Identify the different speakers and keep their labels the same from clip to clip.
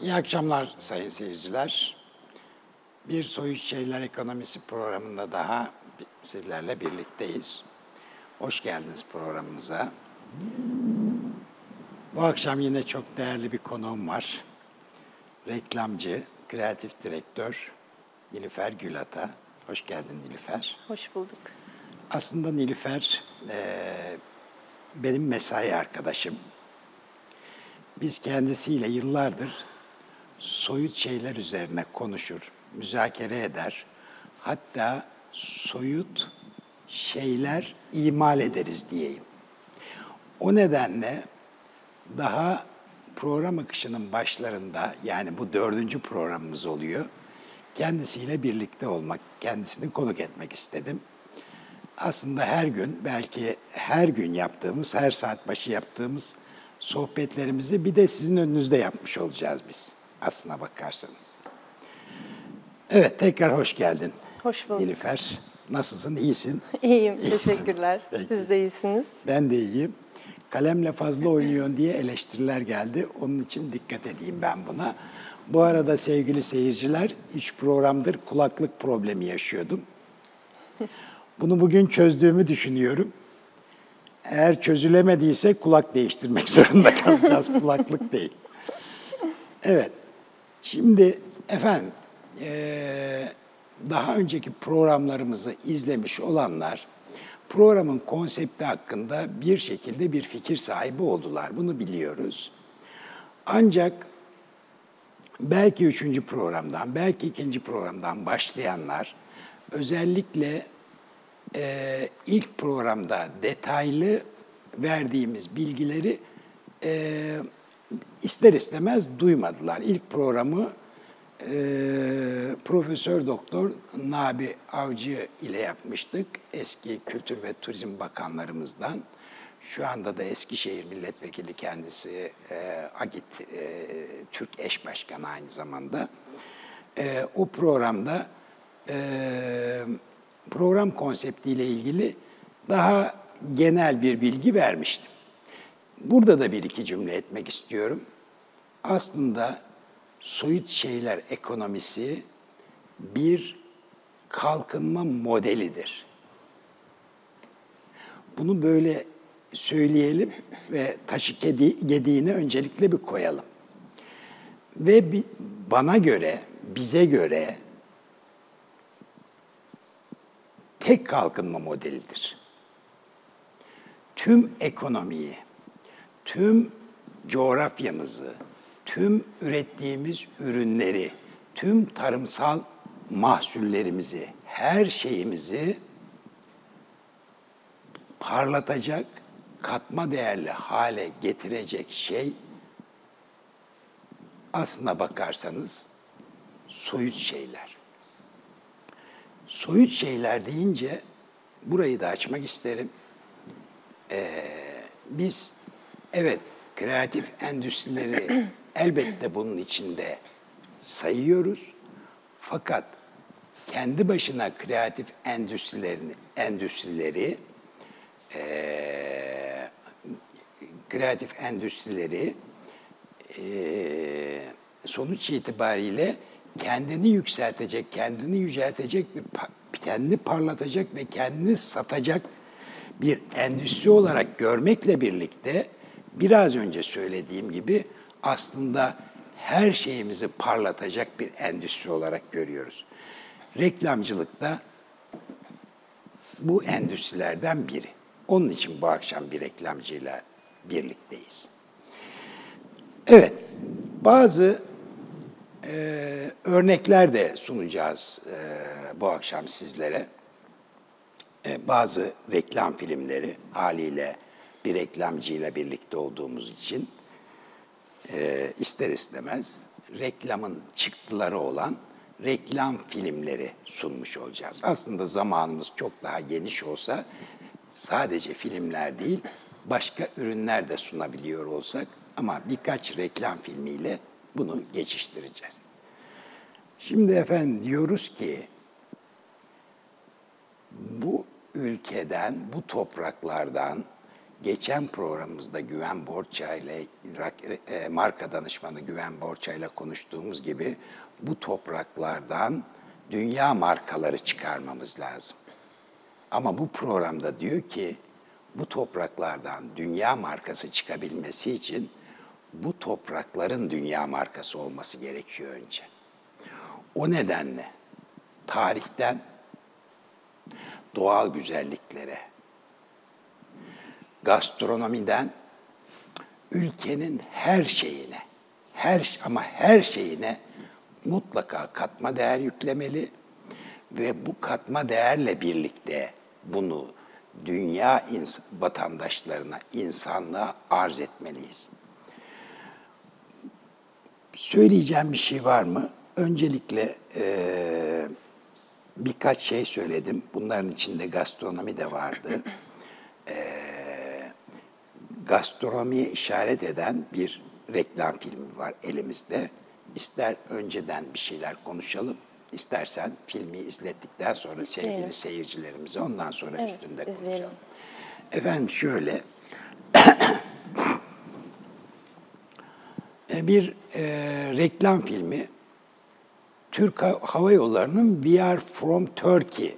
Speaker 1: İyi akşamlar sayın seyirciler. Bir Soyut Şeyler Ekonomisi programında daha sizlerle birlikteyiz. Hoş geldiniz programımıza. Bu akşam yine çok değerli bir konuğum var. Reklamcı, kreatif direktör Nilüfer Gülata. Hoş geldin Nilüfer.
Speaker 2: Hoş bulduk.
Speaker 1: Aslında Nilüfer e, benim mesai arkadaşım. Biz kendisiyle yıllardır soyut şeyler üzerine konuşur, müzakere eder. Hatta soyut şeyler imal ederiz diyeyim. O nedenle daha program akışının başlarında yani bu dördüncü programımız oluyor. Kendisiyle birlikte olmak, kendisini konuk etmek istedim. Aslında her gün, belki her gün yaptığımız, her saat başı yaptığımız sohbetlerimizi bir de sizin önünüzde yapmış olacağız biz aslına bakarsanız. Evet, tekrar hoş geldin.
Speaker 2: Hoş bulduk.
Speaker 1: Nilüfer, nasılsın, iyisin?
Speaker 2: İyiyim,
Speaker 1: İyisin.
Speaker 2: teşekkürler.
Speaker 1: Peki.
Speaker 2: Siz de iyisiniz.
Speaker 1: Ben de iyiyim. Kalemle fazla oynuyorsun diye eleştiriler geldi. Onun için dikkat edeyim ben buna. Bu arada sevgili seyirciler, üç programdır kulaklık problemi yaşıyordum. Bunu bugün çözdüğümü düşünüyorum. Eğer çözülemediyse kulak değiştirmek zorunda kalacağız. Kulaklık değil. Evet. Şimdi efendim eee, daha önceki programlarımızı izlemiş olanlar programın konsepti hakkında bir şekilde bir fikir sahibi oldular. Bunu biliyoruz. Ancak belki üçüncü programdan, belki ikinci programdan başlayanlar özellikle e, ilk programda detaylı verdiğimiz bilgileri e, ister istemez duymadılar. İlk programı e, Profesör Doktor Nabi Avcı ile yapmıştık. Eski Kültür ve Turizm Bakanlarımızdan. Şu anda da Eskişehir Milletvekili kendisi e, Agit e, Türk Eş Başkanı aynı zamanda. E, o programda e, program konseptiyle ilgili daha genel bir bilgi vermiştim. Burada da bir iki cümle etmek istiyorum. Aslında soyut şeyler ekonomisi bir kalkınma modelidir. Bunu böyle söyleyelim ve taşı gedi- gediğine öncelikle bir koyalım. Ve bana göre, bize göre tek kalkınma modelidir. Tüm ekonomiyi, tüm coğrafyamızı, tüm ürettiğimiz ürünleri, tüm tarımsal mahsullerimizi, her şeyimizi parlatacak, katma değerli hale getirecek şey aslına bakarsanız soyut şeyler. Soyut şeyler deyince burayı da açmak isterim. Ee, biz evet kreatif endüstrileri elbette bunun içinde sayıyoruz. Fakat kendi başına kreatif endüstrilerini endüstrileri eee, kreatif endüstrileri eee, sonuç itibariyle kendini yükseltecek, kendini yüceltecek, bir pa- kendini parlatacak ve kendini satacak bir endüstri olarak görmekle birlikte biraz önce söylediğim gibi aslında her şeyimizi parlatacak bir endüstri olarak görüyoruz. Reklamcılıkta bu endüstrilerden biri. Onun için bu akşam bir reklamcıyla birlikteyiz. Evet, bazı e, örnekler de sunacağız e, bu akşam sizlere. E, bazı reklam filmleri haliyle bir reklamcıyla birlikte olduğumuz için e, ister istemez reklamın çıktıları olan reklam filmleri sunmuş olacağız. Aslında zamanımız çok daha geniş olsa sadece filmler değil başka ürünler de sunabiliyor olsak ama birkaç reklam filmiyle bunu geçiştireceğiz. Şimdi efendim diyoruz ki bu ülkeden, bu topraklardan geçen programımızda Güven Borça ile e, marka danışmanı Güven Borça ile konuştuğumuz gibi bu topraklardan dünya markaları çıkarmamız lazım. Ama bu programda diyor ki bu topraklardan dünya markası çıkabilmesi için bu toprakların dünya markası olması gerekiyor önce. O nedenle tarihten doğal güzelliklere, gastronomiden ülkenin her şeyine, her ama her şeyine mutlaka katma değer yüklemeli ve bu katma değerle birlikte bunu dünya ins vatandaşlarına, insanlığa arz etmeliyiz. Söyleyeceğim bir şey var mı? Öncelikle e, birkaç şey söyledim. Bunların içinde gastronomi de vardı. E, gastronomiye işaret eden bir reklam filmi var elimizde. İster önceden bir şeyler konuşalım, istersen filmi izlettikten sonra sevgili izleyelim. seyircilerimize ondan sonra evet, üstünde konuşalım. Izleyelim. Efendim şöyle, e, bir e, reklam filmi Türk Hava Yolları'nın We Are From Turkey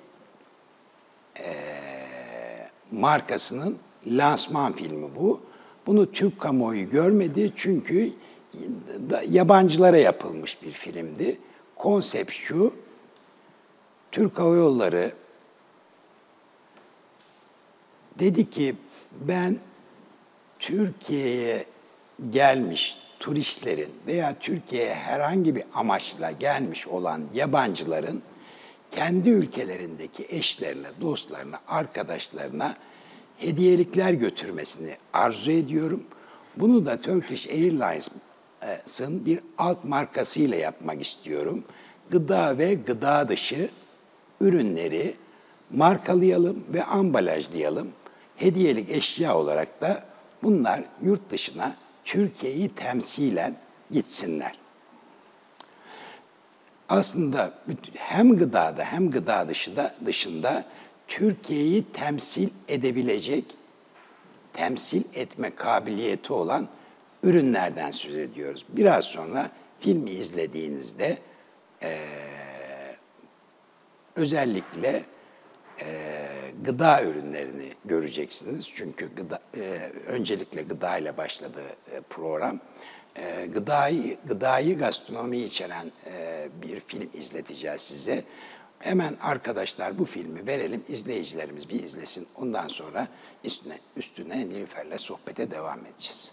Speaker 1: e, markasının lansman filmi bu. Bunu Türk kamuoyu görmedi çünkü yabancılara yapılmış bir filmdi. Konsept şu, Türk Hava Yolları dedi ki ben Türkiye'ye gelmiş turistlerin veya Türkiye'ye herhangi bir amaçla gelmiş olan yabancıların kendi ülkelerindeki eşlerine, dostlarına, arkadaşlarına hediyelikler götürmesini arzu ediyorum. Bunu da Turkish Airlines'ın bir alt markasıyla yapmak istiyorum. Gıda ve gıda dışı ürünleri markalayalım ve ambalajlayalım. Hediyelik eşya olarak da bunlar yurt dışına Türkiye'yi temsilen gitsinler. Aslında hem gıdada hem gıda dışında, dışında Türkiye'yi temsil edebilecek, temsil etme kabiliyeti olan ürünlerden söz ediyoruz. Biraz sonra filmi izlediğinizde e, özellikle e, gıda ürünlerini göreceksiniz. Çünkü gıda, e, öncelikle gıda ile başladı e, program. E, gıdayı, gıdayı gastronomi içeren e, bir film izleteceğiz size. Hemen arkadaşlar bu filmi verelim, izleyicilerimiz bir izlesin. Ondan sonra üstüne, üstüne Nilüfer'le sohbete devam edeceğiz.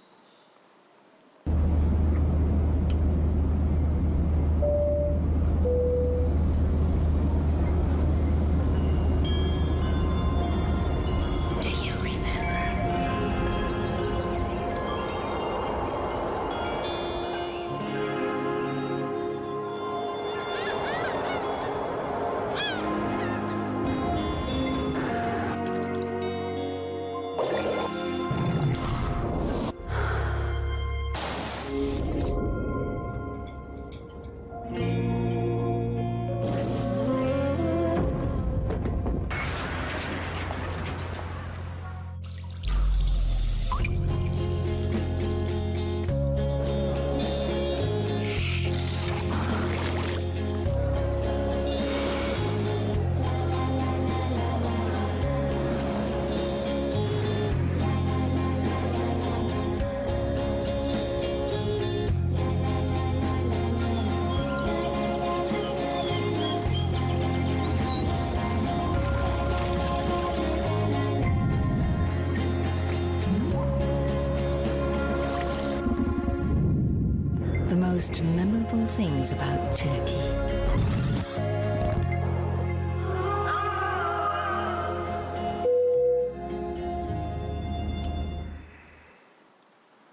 Speaker 1: Most memorable things about Turkey.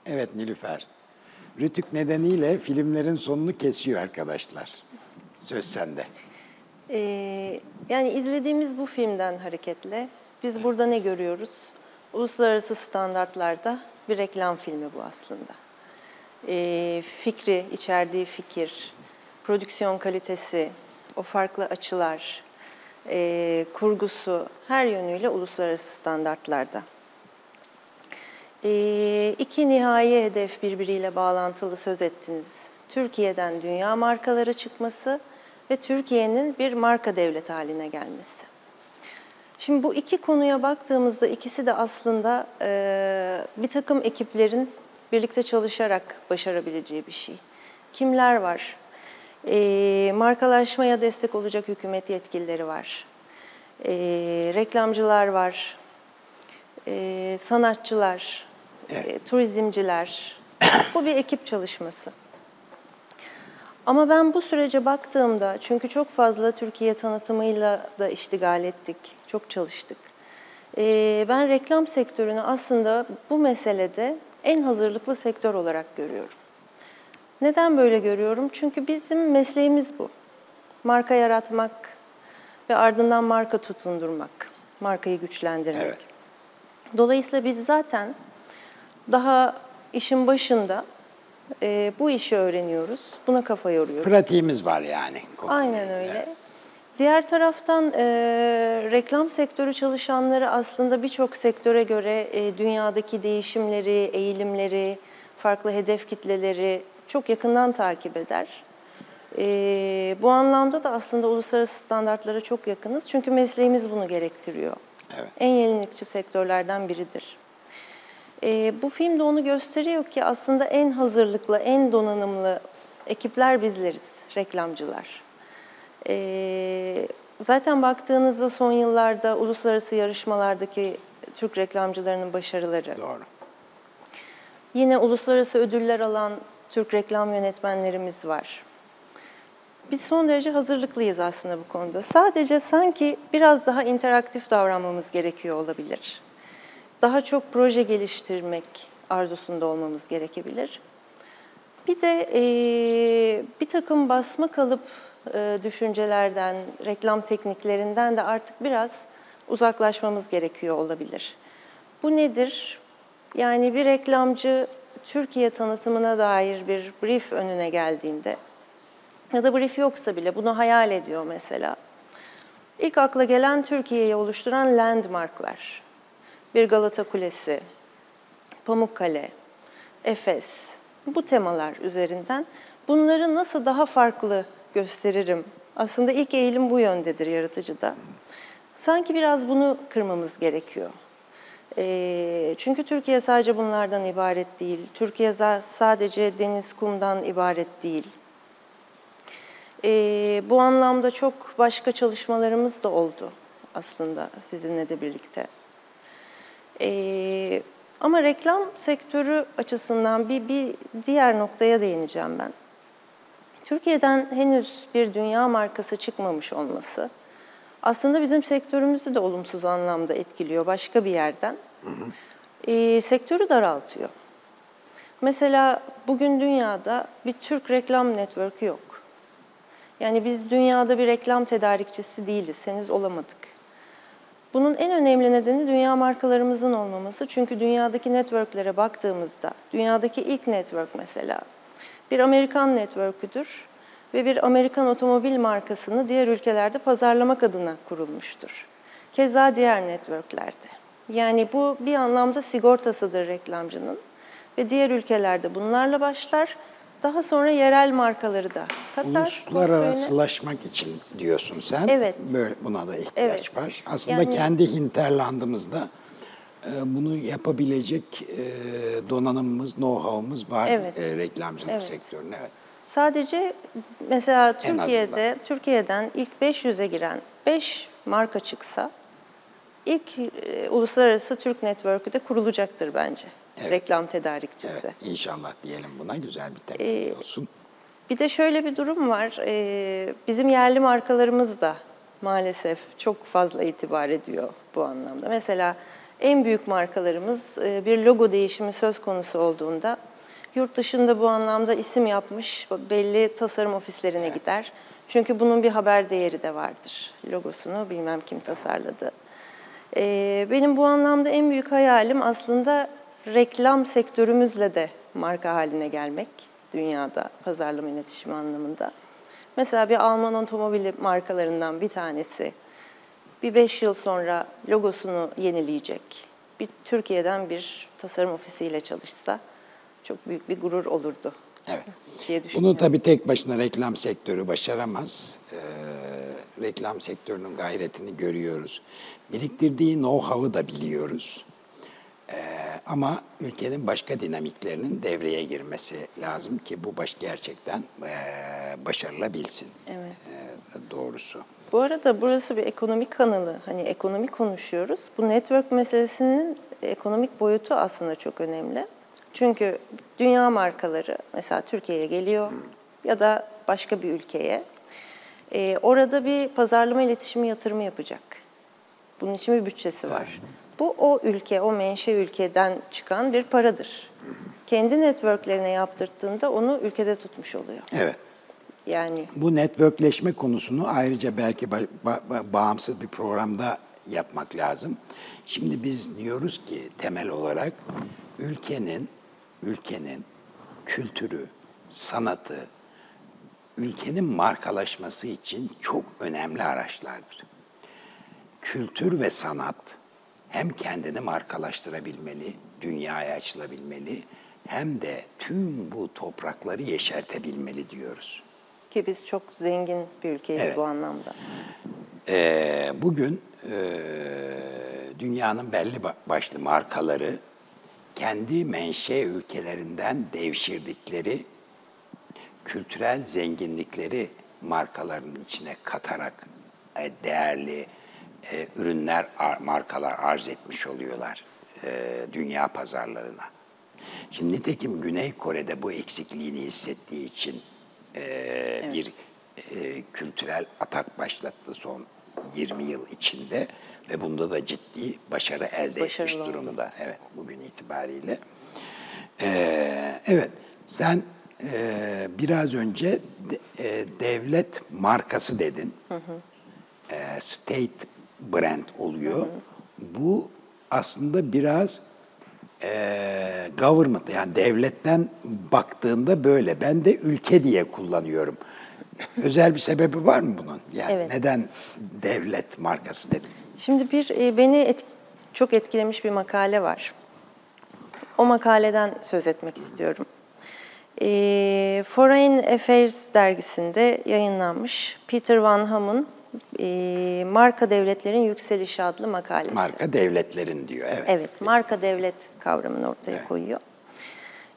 Speaker 1: Evet Nilüfer. Rütük nedeniyle filmlerin sonunu kesiyor arkadaşlar. Söz sende.
Speaker 2: Ee, yani izlediğimiz bu filmden hareketle biz burada ne görüyoruz? Uluslararası standartlarda bir reklam filmi bu aslında e, fikri, içerdiği fikir, prodüksiyon kalitesi, o farklı açılar, e, kurgusu her yönüyle uluslararası standartlarda. Ee, iki nihai hedef birbiriyle bağlantılı söz ettiniz. Türkiye'den dünya markaları çıkması ve Türkiye'nin bir marka devlet haline gelmesi. Şimdi bu iki konuya baktığımızda ikisi de aslında e, bir takım ekiplerin birlikte çalışarak başarabileceği bir şey. Kimler var? E, markalaşmaya destek olacak hükümet yetkilileri var. E, reklamcılar var. E, sanatçılar, e, turizmciler. bu bir ekip çalışması. Ama ben bu sürece baktığımda, çünkü çok fazla Türkiye tanıtımıyla da iştigal ettik, çok çalıştık. Ben reklam sektörünü aslında bu meselede en hazırlıklı sektör olarak görüyorum. Neden böyle görüyorum? Çünkü bizim mesleğimiz bu. Marka yaratmak ve ardından marka tutundurmak, markayı güçlendirmek.
Speaker 1: Evet.
Speaker 2: Dolayısıyla biz zaten daha işin başında e, bu işi öğreniyoruz, buna kafa yoruyoruz.
Speaker 1: Pratiğimiz var yani.
Speaker 2: Aynen öyle. Diğer taraftan e, reklam sektörü çalışanları aslında birçok sektöre göre e, dünyadaki değişimleri, eğilimleri, farklı hedef kitleleri çok yakından takip eder. E, bu anlamda da aslında uluslararası standartlara çok yakınız. Çünkü mesleğimiz bunu gerektiriyor.
Speaker 1: Evet.
Speaker 2: En yenilikçi sektörlerden biridir. E, bu film de onu gösteriyor ki aslında en hazırlıklı, en donanımlı ekipler bizleriz, reklamcılar. E, zaten baktığınızda son yıllarda uluslararası yarışmalardaki Türk reklamcılarının başarıları,
Speaker 1: Doğru.
Speaker 2: yine uluslararası ödüller alan Türk reklam yönetmenlerimiz var. Biz son derece hazırlıklıyız aslında bu konuda. Sadece sanki biraz daha interaktif davranmamız gerekiyor olabilir daha çok proje geliştirmek arzusunda olmamız gerekebilir. Bir de e, bir takım basma kalıp düşüncelerden, reklam tekniklerinden de artık biraz uzaklaşmamız gerekiyor olabilir. Bu nedir? Yani bir reklamcı Türkiye tanıtımına dair bir brief önüne geldiğinde ya da brief yoksa bile bunu hayal ediyor mesela. İlk akla gelen Türkiye'yi oluşturan landmarklar bir Galata Kulesi, Pamukkale, Efes bu temalar üzerinden bunları nasıl daha farklı gösteririm? Aslında ilk eğilim bu yöndedir yaratıcıda. Sanki biraz bunu kırmamız gerekiyor. E, çünkü Türkiye sadece bunlardan ibaret değil. Türkiye sadece deniz, kumdan ibaret değil. E, bu anlamda çok başka çalışmalarımız da oldu aslında sizinle de birlikte. Ee, ama reklam sektörü açısından bir, bir diğer noktaya değineceğim ben. Türkiye'den henüz bir dünya markası çıkmamış olması aslında bizim sektörümüzü de olumsuz anlamda etkiliyor başka bir yerden. Hı hı. Ee, sektörü daraltıyor. Mesela bugün dünyada bir Türk reklam network'ü yok. Yani biz dünyada bir reklam tedarikçisi değiliz, henüz olamadık. Bunun en önemli nedeni dünya markalarımızın olmaması. Çünkü dünyadaki networklere baktığımızda, dünyadaki ilk network mesela bir Amerikan network'üdür ve bir Amerikan otomobil markasını diğer ülkelerde pazarlamak adına kurulmuştur. Keza diğer networklerde. Yani bu bir anlamda sigortasıdır reklamcının ve diğer ülkelerde bunlarla başlar daha sonra yerel markaları da katar.
Speaker 1: Uluslararasılaşmak için diyorsun sen.
Speaker 2: Evet.
Speaker 1: Böyle buna da ihtiyaç
Speaker 2: Evet.
Speaker 1: var. Aslında
Speaker 2: Yani-
Speaker 1: kendi hinterlandımızda bunu yapabilecek e, donanımımız, know-how'ımız var
Speaker 2: Evet.
Speaker 1: e, reklamcılık
Speaker 2: Evet.
Speaker 1: sektörünün. Evet.
Speaker 2: Sadece mesela Türkiye'de. Türkiye'den ilk 500'e giren 5 marka çıksa ilk e, uluslararası Türk network'ü de kurulacaktır bence.
Speaker 1: Evet.
Speaker 2: Reklam tedarikçisi.
Speaker 1: Evet, inşallah diyelim buna güzel bir
Speaker 2: Ee,
Speaker 1: temel olsun.
Speaker 2: Bir de şöyle bir durum var. Ee, Bizim yerli markalarımız da maalesef çok fazla itibar ediyor bu anlamda. Mesela en büyük markalarımız e, bir logo değişimi söz konusu olduğunda yurt dışında bu anlamda isim yapmış belli tasarım ofislerine gider. Çünkü bunun bir haber değeri de vardır. Logosunu bilmem kim tasarladı. Ee, Benim bu anlamda en büyük hayalim aslında reklam sektörümüzle de marka haline gelmek dünyada pazarlama iletişimi anlamında. Mesela bir Alman otomobili markalarından bir tanesi bir beş yıl sonra logosunu yenileyecek, bir Türkiye'den bir tasarım ofisiyle çalışsa çok büyük bir gurur olurdu.
Speaker 1: Evet.
Speaker 2: diye.
Speaker 1: Bunu tabii tek başına reklam sektörü başaramaz. Ee, reklam sektörünün gayretini görüyoruz. Biriktirdiği know-how'ı da biliyoruz. Ee, ama ülkenin başka dinamiklerinin devreye girmesi lazım ki bu baş gerçekten ee, başarılabilsin.
Speaker 2: Evet.
Speaker 1: Ee, doğrusu.
Speaker 2: Bu arada burası bir ekonomik kanalı. Hani ekonomi konuşuyoruz. Bu network meselesinin ekonomik boyutu aslında çok önemli. Çünkü dünya markaları mesela Türkiye'ye geliyor ya da başka bir ülkeye. Ee, orada bir pazarlama iletişimi yatırımı yapacak. Bunun için bir bütçesi var. Bu o ülke, o menşe ülkeden çıkan bir paradır. Kendi networklerine yaptırttığında onu ülkede tutmuş oluyor.
Speaker 1: Evet.
Speaker 2: Yani
Speaker 1: Bu networkleşme konusunu ayrıca belki ba- ba- ba- bağımsız bir programda yapmak lazım. Şimdi biz diyoruz ki temel olarak ülkenin ülkenin kültürü, sanatı, ülkenin markalaşması için çok önemli araçlardır. Kültür ve sanat hem kendini markalaştırabilmeli, dünyaya açılabilmeli, hem de tüm bu toprakları yeşertebilmeli diyoruz.
Speaker 2: ki biz çok zengin bir ülkeyiz
Speaker 1: Evet.
Speaker 2: bu anlamda.
Speaker 1: Ee, bugün e, dünyanın belli ba- başlı markaları kendi menşe ülkelerinden devşirdikleri kültürel zenginlikleri markaların içine katarak e, değerli e, ürünler, ar- markalar arz etmiş oluyorlar e, dünya pazarlarına. Şimdi nitekim Güney Kore'de bu eksikliğini hissettiği için e, bir e, kültürel atak başlattı son 20 yıl içinde ve bunda da ciddi başarı elde
Speaker 2: Başarılı
Speaker 1: etmiş
Speaker 2: oldu.
Speaker 1: durumda. Evet, bugün itibariyle. Ee, evet, sen e, biraz önce de- e, devlet markası dedin. E, state brand oluyor. Bu aslında biraz e, government yani devletten baktığında böyle. Ben de ülke diye kullanıyorum. Özel bir sebebi var mı bunun? Yani
Speaker 2: Evet.
Speaker 1: neden devlet markası dedin?
Speaker 2: Şimdi bir e, beni et- çok etkilemiş bir makale var. O makaleden söz etmek istiyorum. E, Foreign Affairs dergisinde yayınlanmış Peter Van Ham'ın e, Marka Devletlerin Yükselişi adlı makalesi.
Speaker 1: Marka devletlerin diyor. Evet.
Speaker 2: Evet, marka devlet kavramını ortaya koyuyor.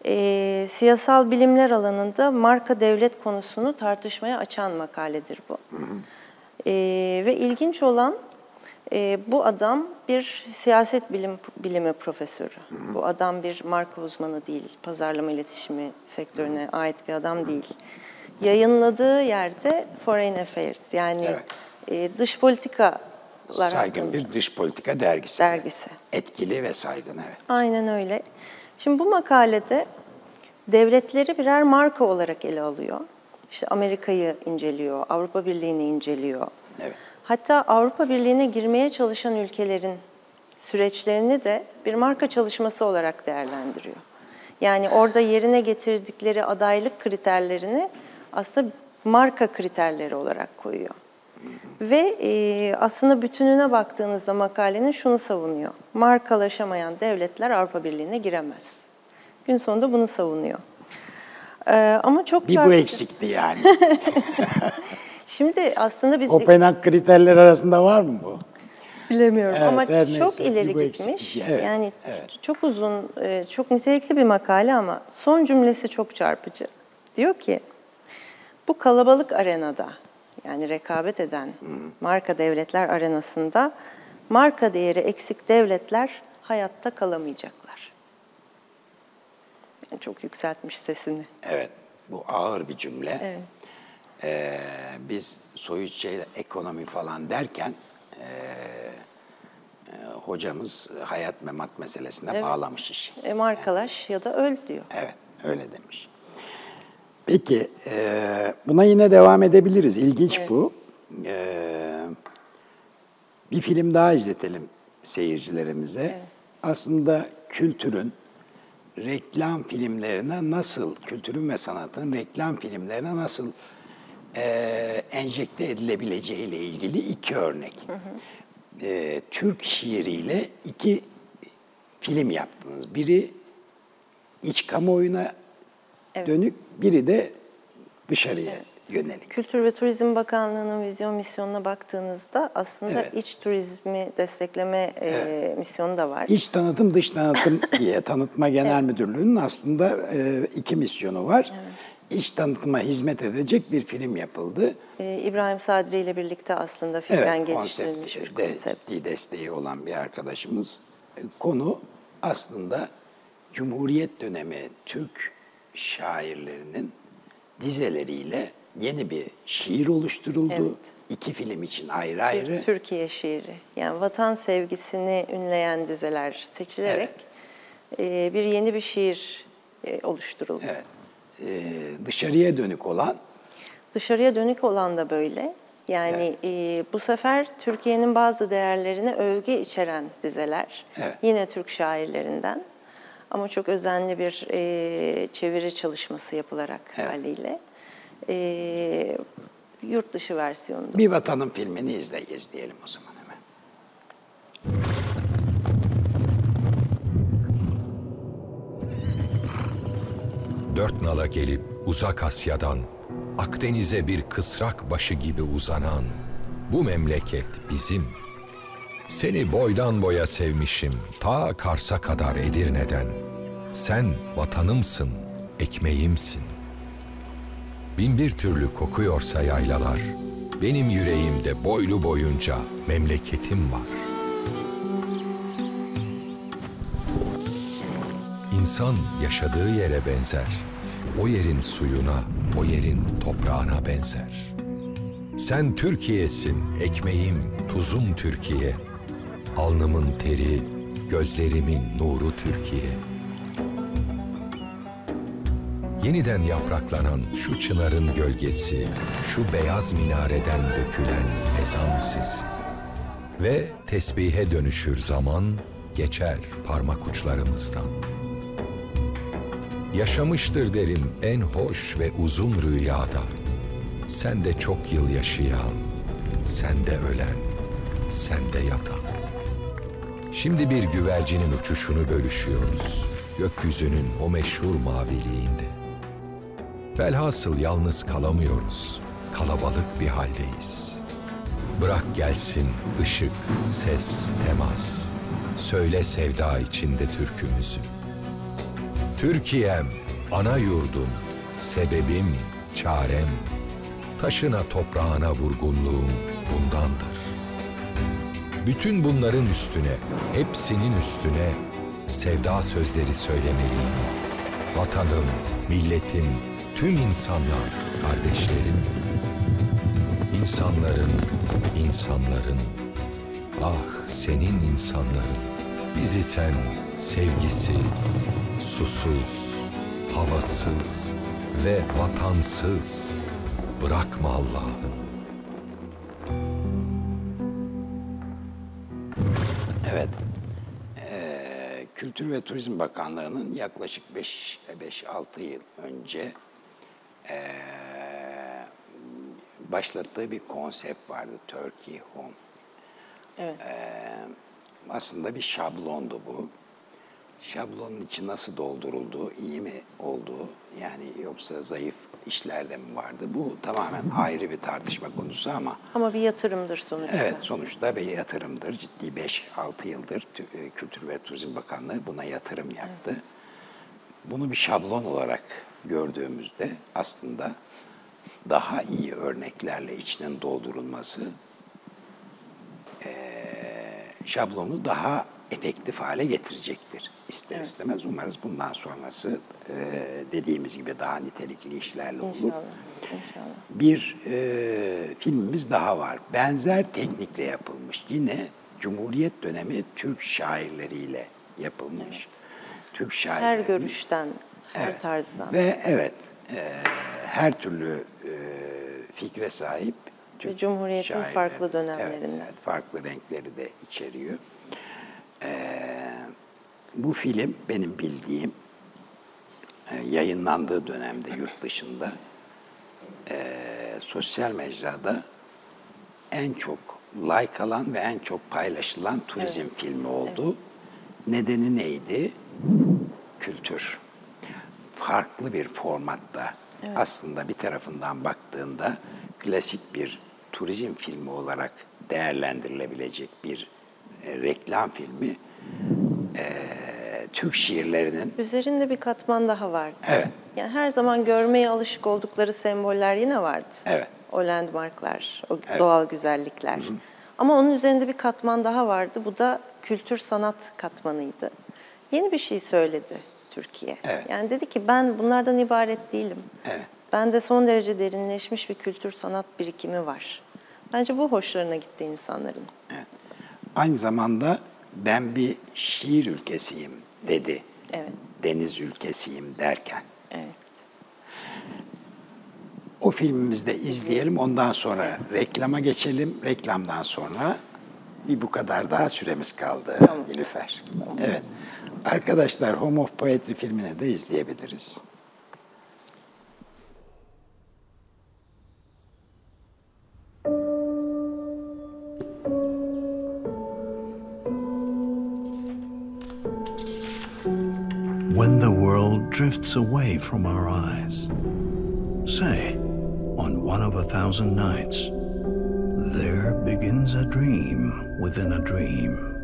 Speaker 2: Ee, siyasal bilimler alanında marka devlet konusunu tartışmaya açan makaledir bu. Ee, ve ilginç olan e, bu adam bir siyaset bilim bilimi profesörü. Bu adam bir marka uzmanı değil, pazarlama iletişimi sektörüne ait bir adam değil. Yayınladığı yerde Foreign Affairs yani
Speaker 1: Evet.
Speaker 2: E, dış politikalar
Speaker 1: Saygın bir dış politika dergisi.
Speaker 2: Dergisi.
Speaker 1: Etkili ve saygın evet.
Speaker 2: Aynen öyle. Şimdi bu makalede devletleri birer marka olarak ele alıyor. İşte Amerika'yı inceliyor, Avrupa Birliği'ni inceliyor.
Speaker 1: Evet.
Speaker 2: Hatta Avrupa Birliği'ne girmeye çalışan ülkelerin süreçlerini de bir marka çalışması olarak değerlendiriyor. Yani orada yerine getirdikleri adaylık kriterlerini aslında marka kriterleri olarak koyuyor. Ve e, aslında bütününe baktığınızda makalenin şunu savunuyor. Markalaşamayan devletler Avrupa Birliği'ne giremez. Gün sonunda bunu savunuyor. Ee, ama çok
Speaker 1: Bir bu eksikti yani.
Speaker 2: Şimdi aslında biz
Speaker 1: Kopenhag kriterleri arasında var mı bu?
Speaker 2: bilemiyorum
Speaker 1: Evet,
Speaker 2: ama
Speaker 1: her
Speaker 2: çok
Speaker 1: neyse,
Speaker 2: ileri gitmiş.
Speaker 1: Evet,
Speaker 2: yani
Speaker 1: evet.
Speaker 2: çok uzun, e, çok nitelikli bir makale ama son cümlesi çok çarpıcı. Diyor ki bu kalabalık arenada yani rekabet eden marka devletler arenasında marka değeri eksik devletler hayatta kalamayacaklar. Yani çok yükseltmiş sesini.
Speaker 1: Evet. Bu ağır bir cümle.
Speaker 2: Evet.
Speaker 1: Ee, biz soyutçeyle ekonomi falan derken ee, e, hocamız hayat memat meselesine
Speaker 2: Evet.
Speaker 1: bağlamış işi.
Speaker 2: E, markalaş ya da öl diyor.
Speaker 1: Evet, öyle demiş. Peki, e, buna yine devam edebiliriz. İlginç bu. E, bir film daha izletelim seyircilerimize. Aslında kültürün reklam filmlerine nasıl, kültürün ve sanatın reklam filmlerine nasıl e, enjekte edilebileceğiyle ilgili iki örnek. E, Türk şiiriyle iki film yaptınız. Biri iç kamuoyuna
Speaker 2: Evet.
Speaker 1: dönük, biri de dışarıya yönelik.
Speaker 2: Kültür ve Turizm Bakanlığı'nın vizyon misyonuna baktığınızda aslında
Speaker 1: Evet.
Speaker 2: iç turizmi destekleme e, misyonu da var.
Speaker 1: İç tanıtım, dış tanıtım diye Tanıtma Genel Müdürlüğü'nün aslında e, iki misyonu var. İç tanıtıma hizmet edecek bir film yapıldı.
Speaker 2: E, İbrahim Sadri ile birlikte aslında filmen
Speaker 1: Evet,
Speaker 2: geliştirilmiş
Speaker 1: konsept,
Speaker 2: bir konsept.
Speaker 1: desteği olan bir arkadaşımız. Konu aslında Cumhuriyet dönemi Türk şairlerinin dizeleriyle yeni bir şiir oluşturuldu.
Speaker 2: Evet.
Speaker 1: İki film için ayrı ayrı.
Speaker 2: Türkiye şiiri. Yani vatan sevgisini ünleyen dizeler seçilerek e, bir yeni bir şiir e, oluşturuldu.
Speaker 1: Evet. E, dışarıya dönük olan
Speaker 2: Dışarıya dönük olan da böyle. Yani e, bu sefer Türkiye'nin bazı değerlerine övgü içeren dizeler.
Speaker 1: Evet.
Speaker 2: Yine Türk şairlerinden. Ama çok özenli bir e, çeviri çalışması yapılarak
Speaker 1: Evet.
Speaker 2: haliyle. E, yurt dışı versiyonunda.
Speaker 1: bir vatanın filmini izle, izleyelim o zaman hemen.
Speaker 3: Dört nala gelip uzak Asya'dan Akdeniz'e bir kısrak başı gibi uzanan bu memleket bizim. Seni boydan boya sevmişim ta Kars'a kadar Edirne'den. Sen vatanımsın, ekmeğimsin. Bin bir türlü kokuyorsa yaylalar, benim yüreğimde boylu boyunca memleketim var. İnsan yaşadığı yere benzer. O yerin suyuna, o yerin toprağına benzer. Sen Türkiye'sin, ekmeğim, tuzum Türkiye. Alnımın teri, gözlerimin nuru Türkiye. Yeniden yapraklanan şu çınarın gölgesi, şu beyaz minareden dökülen ezan sesi. Ve tesbihe dönüşür zaman, geçer parmak uçlarımızdan. Yaşamıştır derim en hoş ve uzun rüyada. Sen de çok yıl yaşayan, sen de ölen, sen de yatan. Şimdi bir güvercinin uçuşunu bölüşüyoruz. Gökyüzünün o meşhur maviliğinde. Velhasıl yalnız kalamıyoruz. Kalabalık bir haldeyiz. Bırak gelsin ışık, ses, temas. Söyle sevda içinde türkümüzü. Türkiye'm, ana yurdum, sebebim, çarem, taşına toprağına vurgunluğum bundandır. Bütün bunların üstüne, hepsinin üstüne sevda sözleri söylemeliyim. Vatanım, milletim, tüm insanlar, kardeşlerim, insanların, insanların, ah senin insanların, bizi sen sevgisiz, susuz, havasız ve vatansız bırakma Allah'ım.
Speaker 1: Kültür ve Turizm Bakanlığı'nın yaklaşık 5-6 yıl önce ee, başlattığı bir konsept vardı. Turkey Home.
Speaker 2: Evet.
Speaker 1: Aslında bir şablondu bu. Şablonun içi nasıl dolduruldu, iyi mi oldu, yani yoksa zayıf işlerde mi vardı? Bu tamamen ayrı bir tartışma konusu ama
Speaker 2: Ama bir yatırımdır sonuçta.
Speaker 1: Evet, sonuçta bir yatırımdır. Ciddi 5-6 yıldır e, Kültür ve Turizm Bakanlığı buna yatırım yaptı. Bunu bir şablon olarak gördüğümüzde aslında daha iyi örneklerle içinin doldurulması eee, şablonu daha efektif hale getirecektir. İster istemez umarız bundan sonrası eee, dediğimiz gibi daha nitelikli işlerle olur
Speaker 2: İnşallah. İnşallah.
Speaker 1: bir e, filmimiz daha var. Benzer teknikle yapılmış. Yine Cumhuriyet dönemi Türk şairleriyle yapılmış. Türk
Speaker 2: Her
Speaker 1: şairleri.
Speaker 2: görüşten, her
Speaker 1: Evet.
Speaker 2: tarzdan.
Speaker 1: Ve evet, e, her türlü e, fikre sahip Türk
Speaker 2: Cumhuriyet'in
Speaker 1: şairleri.
Speaker 2: farklı
Speaker 1: Evet,
Speaker 2: dönemlerinden.
Speaker 1: Evet, farklı renkleri de içeriyor. E, bu film benim bildiğim e, yayınlandığı dönemde yurt dışında e, sosyal mecrada en çok like alan ve en çok paylaşılan turizm filmi oldu. Nedeni neydi? Kültür. Farklı bir formatta aslında bir tarafından baktığında klasik bir turizm filmi olarak değerlendirilebilecek bir e, reklam filmi e, Türk şiirlerinin
Speaker 2: Üzerinde bir katman daha vardı.
Speaker 1: Evet.
Speaker 2: Yani her zaman görmeye alışık oldukları semboller yine vardı.
Speaker 1: Evet.
Speaker 2: O landmarklar, o doğal güzellikler. Ama onun üzerinde bir katman daha vardı. Bu da kültür sanat katmanıydı. Yeni bir şey söyledi Türkiye.
Speaker 1: Evet.
Speaker 2: Yani dedi ki ben bunlardan ibaret değilim.
Speaker 1: Evet.
Speaker 2: Bende son derece derinleşmiş bir kültür sanat birikimi var. Bence bu hoşlarına gitti insanların.
Speaker 1: aynı zamanda ben bir şiir ülkesiyim dedi.
Speaker 2: Evet.
Speaker 1: Deniz ülkesiyim derken.
Speaker 2: Evet.
Speaker 1: O filmimizde izleyelim. Ondan sonra reklama geçelim. Reklamdan sonra bir bu kadar daha süremiz kaldı Nilüfer. Evet. Arkadaşlar Home of Poetry filmini de izleyebiliriz.
Speaker 4: When the world drifts away from our eyes. Say, on one of a thousand nights, there begins a dream within a dream.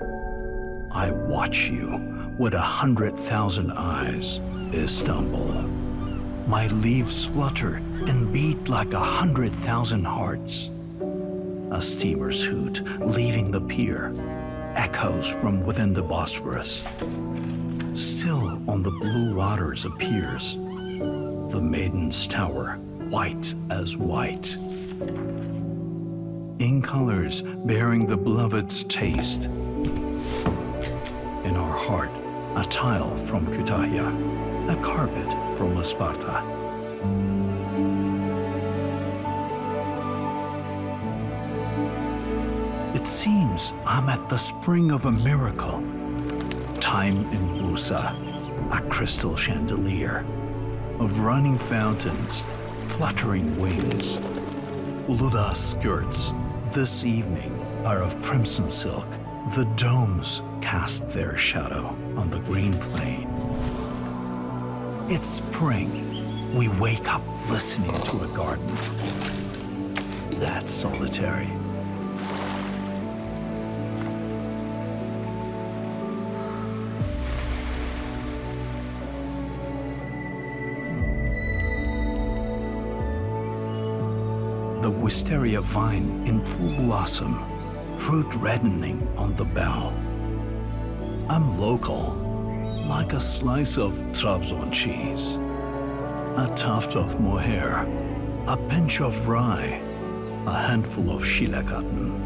Speaker 4: I watch you with a hundred thousand eyes, Istanbul. My leaves flutter and beat like a hundred thousand hearts. A steamer's hoot leaving the pier echoes from within the Bosphorus. Still on the blue waters appears the maiden's tower, white as white. In colors bearing the beloved's taste. In our heart, a tile from Kütahya, a carpet from Isparta. It seems I'm at the spring of a miracle. Time in Musa, a crystal chandelier of running fountains, fluttering wings. Uluda skirts this evening are of crimson silk. The domes cast their shadow on the green plain. It's spring. We wake up listening to a garden. That's solitary. Wisteria vine in full blossom, fruit reddening on the bough. I'm local, like a slice of Trabzon cheese, a tuft of mohair, a pinch of rye, a handful of cotton.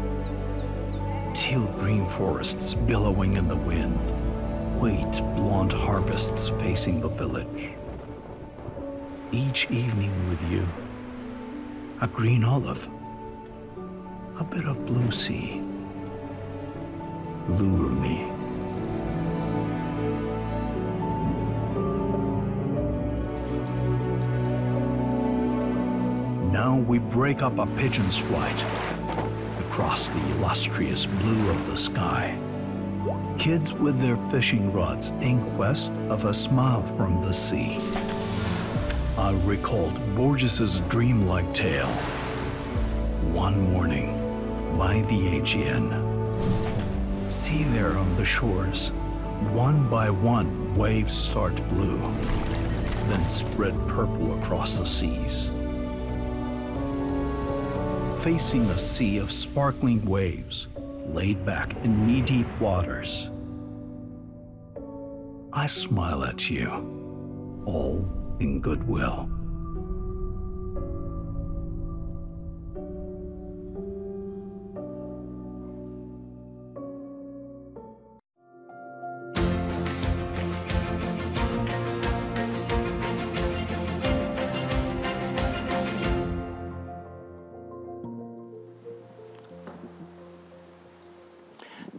Speaker 4: Teal green forests billowing in the wind, white blonde harvests facing the village. Each evening with you, a green olive, a bit of blue sea. Lure me. Now we break up a pigeon's flight across the illustrious blue of the sky. Kids with their fishing rods in quest of a smile from the sea. I recalled Borges's dreamlike tale. One morning, by the Aegean. See there on the shores, one by one, waves start blue, then spread purple across the seas. Facing a sea of sparkling waves, laid back in knee deep waters. I smile at you, all in goodwill.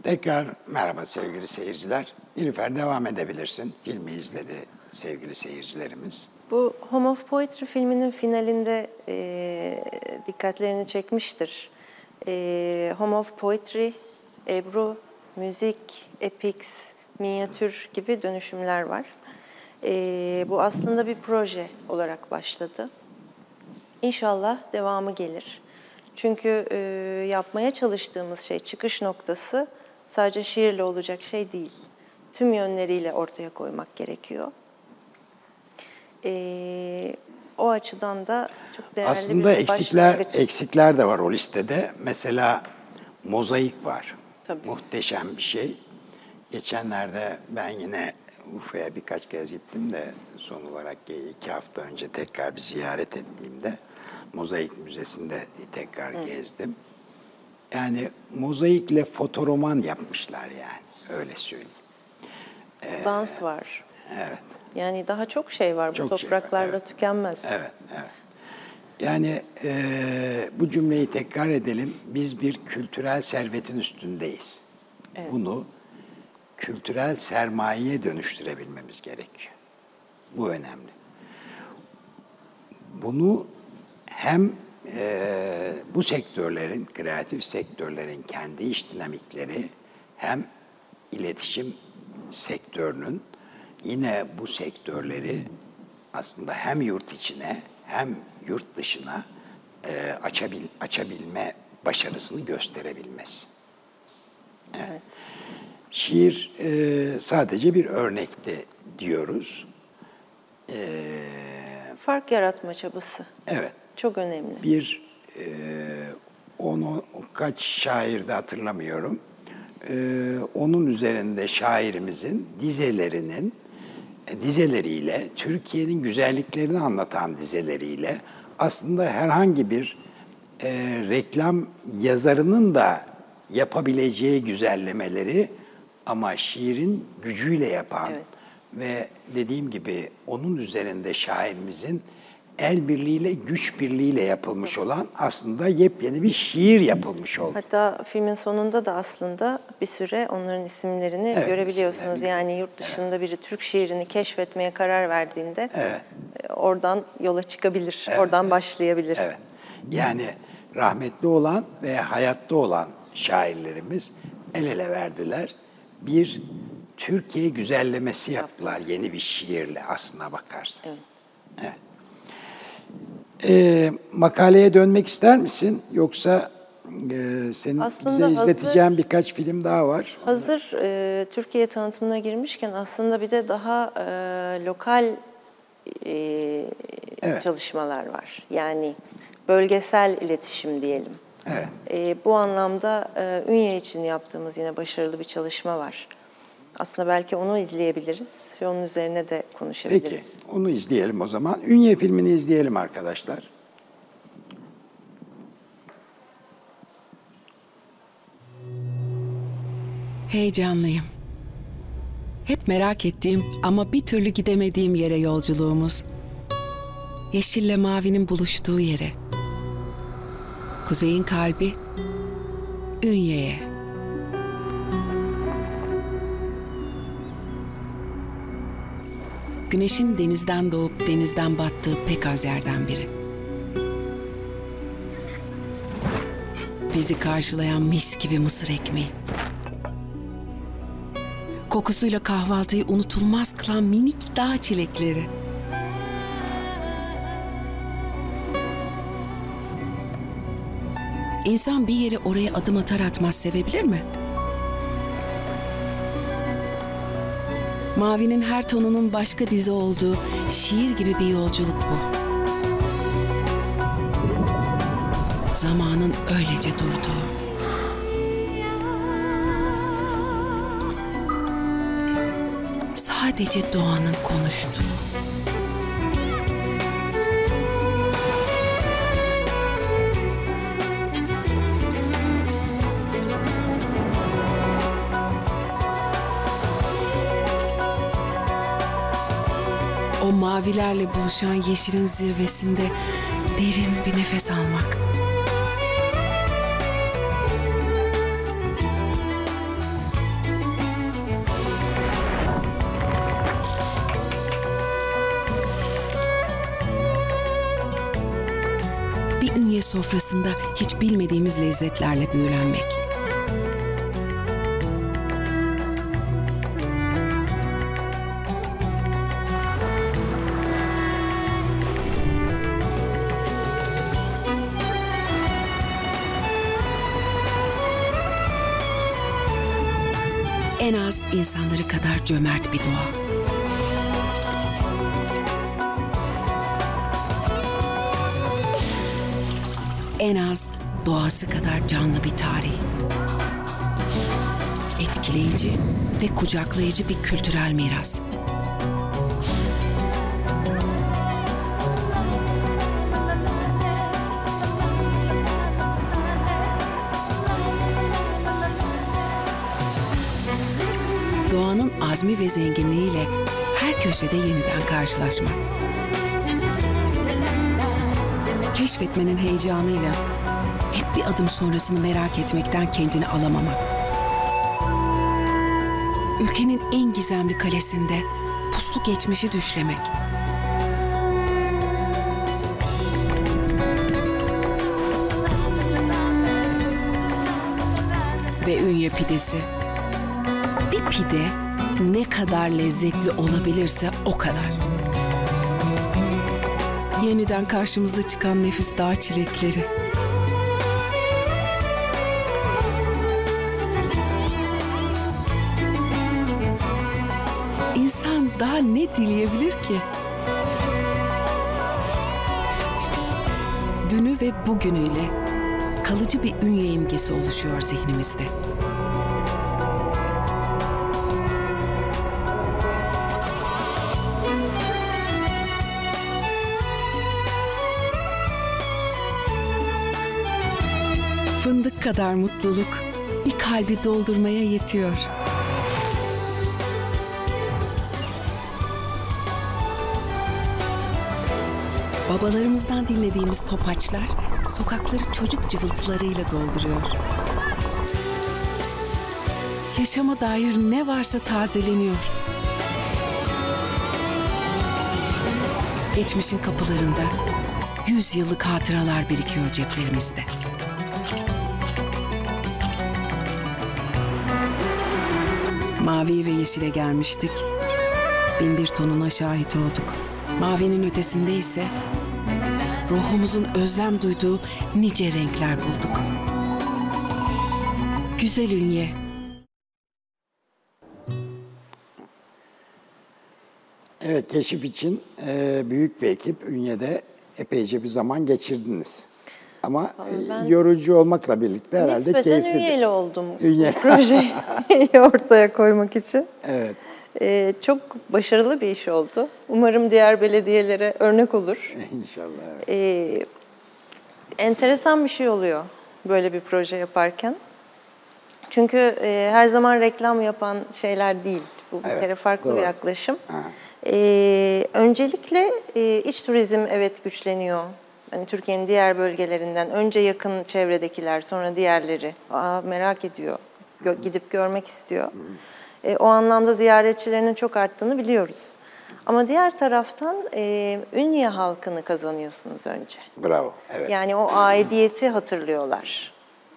Speaker 1: Tekrar merhaba sevgili seyirciler. Nilüfer devam edebilirsin. Filmi izledi sevgili seyircilerimiz.
Speaker 2: Bu Home of Poetry filminin finalinde e, dikkatlerini çekmiştir. E, Home of Poetry, Ebru, müzik, epics, minyatür gibi dönüşümler var. Ee, bu aslında bir proje olarak başladı. İnşallah devamı gelir. Çünkü e, yapmaya çalıştığımız şey, çıkış noktası sadece şiirle olacak şey değil. Tüm yönleriyle ortaya koymak gerekiyor. Ee, o açıdan da çok değerli
Speaker 1: Aslında
Speaker 2: bir
Speaker 1: eksikler
Speaker 2: başlangıç.
Speaker 1: eksikler de var o listede. Mesela mozaik var.
Speaker 2: Tabii.
Speaker 1: Muhteşem bir şey. Geçenlerde ben yine Urfa'ya birkaç kez gittim de son olarak iki hafta önce tekrar bir ziyaret ettiğimde Mozaik Müzesi'nde tekrar gezdim. Yani mozaikle fotoroman yapmışlar yani öyle söyleyeyim.
Speaker 2: Dans var.
Speaker 1: Evet.
Speaker 2: Yani daha çok şey var.
Speaker 1: Çok
Speaker 2: Bu
Speaker 1: şey var,
Speaker 2: topraklarda
Speaker 1: evet.
Speaker 2: tükenmez.
Speaker 1: Evet, evet. Yani eee, bu cümleyi tekrar edelim. Biz bir kültürel servetin üstündeyiz. Bunu kültürel sermayeye dönüştürebilmemiz gerekiyor. Bu önemli. Bunu hem eee, bu sektörlerin, kreatif sektörlerin kendi iş dinamikleri hem iletişim sektörünün yine bu sektörleri aslında hem yurt içine hem yurt dışına eee, açabil, açabilme başarısını gösterebilmesi. Evet. Şiir eee, sadece bir örnekti diyoruz.
Speaker 2: Fark yaratma çabası.
Speaker 1: Evet.
Speaker 2: Çok önemli.
Speaker 1: bir e, onu kaç şairde hatırlamıyorum. E, onun üzerinde şairimizin dizelerinin e, dizeleriyle Türkiye'nin güzelliklerini anlatan dizeleriyle aslında herhangi bir e, reklam yazarının da yapabileceği güzellemeleri ama şiirin gücüyle yapan
Speaker 2: Evet.
Speaker 1: ve dediğim gibi onun üzerinde şairimizin el birliğiyle, güç birliğiyle yapılmış olan aslında yepyeni bir şiir yapılmış oldu.
Speaker 2: Hatta filmin sonunda da aslında bir süre onların isimlerini
Speaker 1: Evet,
Speaker 2: görebiliyorsunuz.
Speaker 1: isimlerini.
Speaker 2: Yani yurt dışında biri Türk şiirini keşfetmeye karar verdiğinde
Speaker 1: Evet.
Speaker 2: e, oradan yola çıkabilir, oradan başlayabilir.
Speaker 1: Evet. Yani rahmetli olan ve hayatta olan şairlerimiz el ele verdiler. Bir Türkiye güzellemesi yaptılar yeni bir şiirle aslına bakarsın.
Speaker 2: Evet.
Speaker 1: Evet. Ee, makaleye dönmek ister misin? Yoksa e, senin
Speaker 2: Aslında
Speaker 1: bize
Speaker 2: hazır-
Speaker 1: izleteceğin birkaç film daha var.
Speaker 2: Hazır e, Türkiye tanıtımına girmişken aslında bir de daha e, lokal e, çalışmalar var. Yani bölgesel iletişim diyelim.
Speaker 1: Evet.
Speaker 2: E, bu anlamda e, Ünye için yaptığımız yine başarılı bir çalışma var. Aslında belki onu izleyebiliriz ve onun üzerine de konuşabiliriz.
Speaker 1: Peki, onu izleyelim o zaman. Ünye filmini izleyelim arkadaşlar.
Speaker 5: Heyecanlıyım. Hep merak ettiğim ama bir türlü gidemediğim yere yolculuğumuz. Yeşille mavinin buluştuğu yere. Kuzeyin kalbi Ünye'ye. Güneşin denizden doğup denizden battığı pek az yerden biri. Bizi karşılayan mis gibi mısır ekmeği. Kokusuyla kahvaltıyı unutulmaz kılan minik dağ çilekleri. İnsan bir yeri oraya adım atar atmaz sevebilir mi? Mavinin her tonunun başka dizi olduğu şiir gibi bir yolculuk bu. Zamanın öylece durduğu. Sadece doğanın konuştuğu. Mavilerle buluşan yeşilin zirvesinde derin bir nefes almak. Bir ünye sofrasında hiç bilmediğimiz lezzetlerle büyülenmek. En az insanları kadar cömert bir doğa. En az doğası kadar canlı bir tarih. Etkileyici ve kucaklayıcı bir kültürel miras. Azmi ve zenginliğiyle her köşede yeniden karşılaşmak. Keşfetmenin heyecanıyla hep bir adım sonrasını merak etmekten kendini alamamak. Ülkenin en gizemli kalesinde puslu geçmişi düşlemek. Ve Ünye pidesi. Bir pide ne kadar lezzetli olabilirse o kadar. Yeniden karşımıza çıkan nefis dağ çilekleri. İnsan daha ne dileyebilir ki? Dünü ve bugünüyle kalıcı bir ünye imgesi oluşuyor zihnimizde. Fındık kadar mutluluk bir kalbi doldurmaya yetiyor. Babalarımızdan dinlediğimiz topaçlar sokakları çocuk cıvıltılarıyla dolduruyor. Yaşama dair ne varsa tazeleniyor. Geçmişin kapılarında yüz yıllık hatıralar birikiyor ceplerimizde. Mavi ve yeşile gelmiştik. Bin bir tonuna şahit olduk. Mavinin ötesinde ise ruhumuzun özlem duyduğu nice renkler bulduk. Güzel ünye,
Speaker 1: Evet, keşif için büyük bir ekip Ünye'de epeyce bir zaman geçirdiniz. Ama e, yorucu olmakla birlikte herhalde
Speaker 2: Nispeten
Speaker 1: keyifli.
Speaker 2: üyeli oldum
Speaker 1: Ünye.
Speaker 2: bu projeyi ortaya koymak için.
Speaker 1: Evet.
Speaker 2: Ee, çok başarılı bir iş oldu. Umarım diğer belediyelere örnek olur.
Speaker 1: İnşallah. Evet.
Speaker 2: Ee, enteresan bir şey oluyor böyle bir proje yaparken. Çünkü e, her zaman reklam yapan şeyler değil. Bu bir
Speaker 1: Evet,
Speaker 2: kere farklı
Speaker 1: doğru.
Speaker 2: bir yaklaşım.
Speaker 1: Ha.
Speaker 2: Ee, öncelikle e, iç turizm evet güçleniyor. Hani Türkiye'nin diğer bölgelerinden önce yakın çevredekiler sonra diğerleri Aa, merak ediyor. Gö- gidip görmek istiyor. E, o anlamda ziyaretçilerinin çok arttığını biliyoruz. Ama diğer taraftan e, Ünye halkını kazanıyorsunuz önce.
Speaker 1: Bravo. Evet.
Speaker 2: Yani o aidiyeti hatırlıyorlar.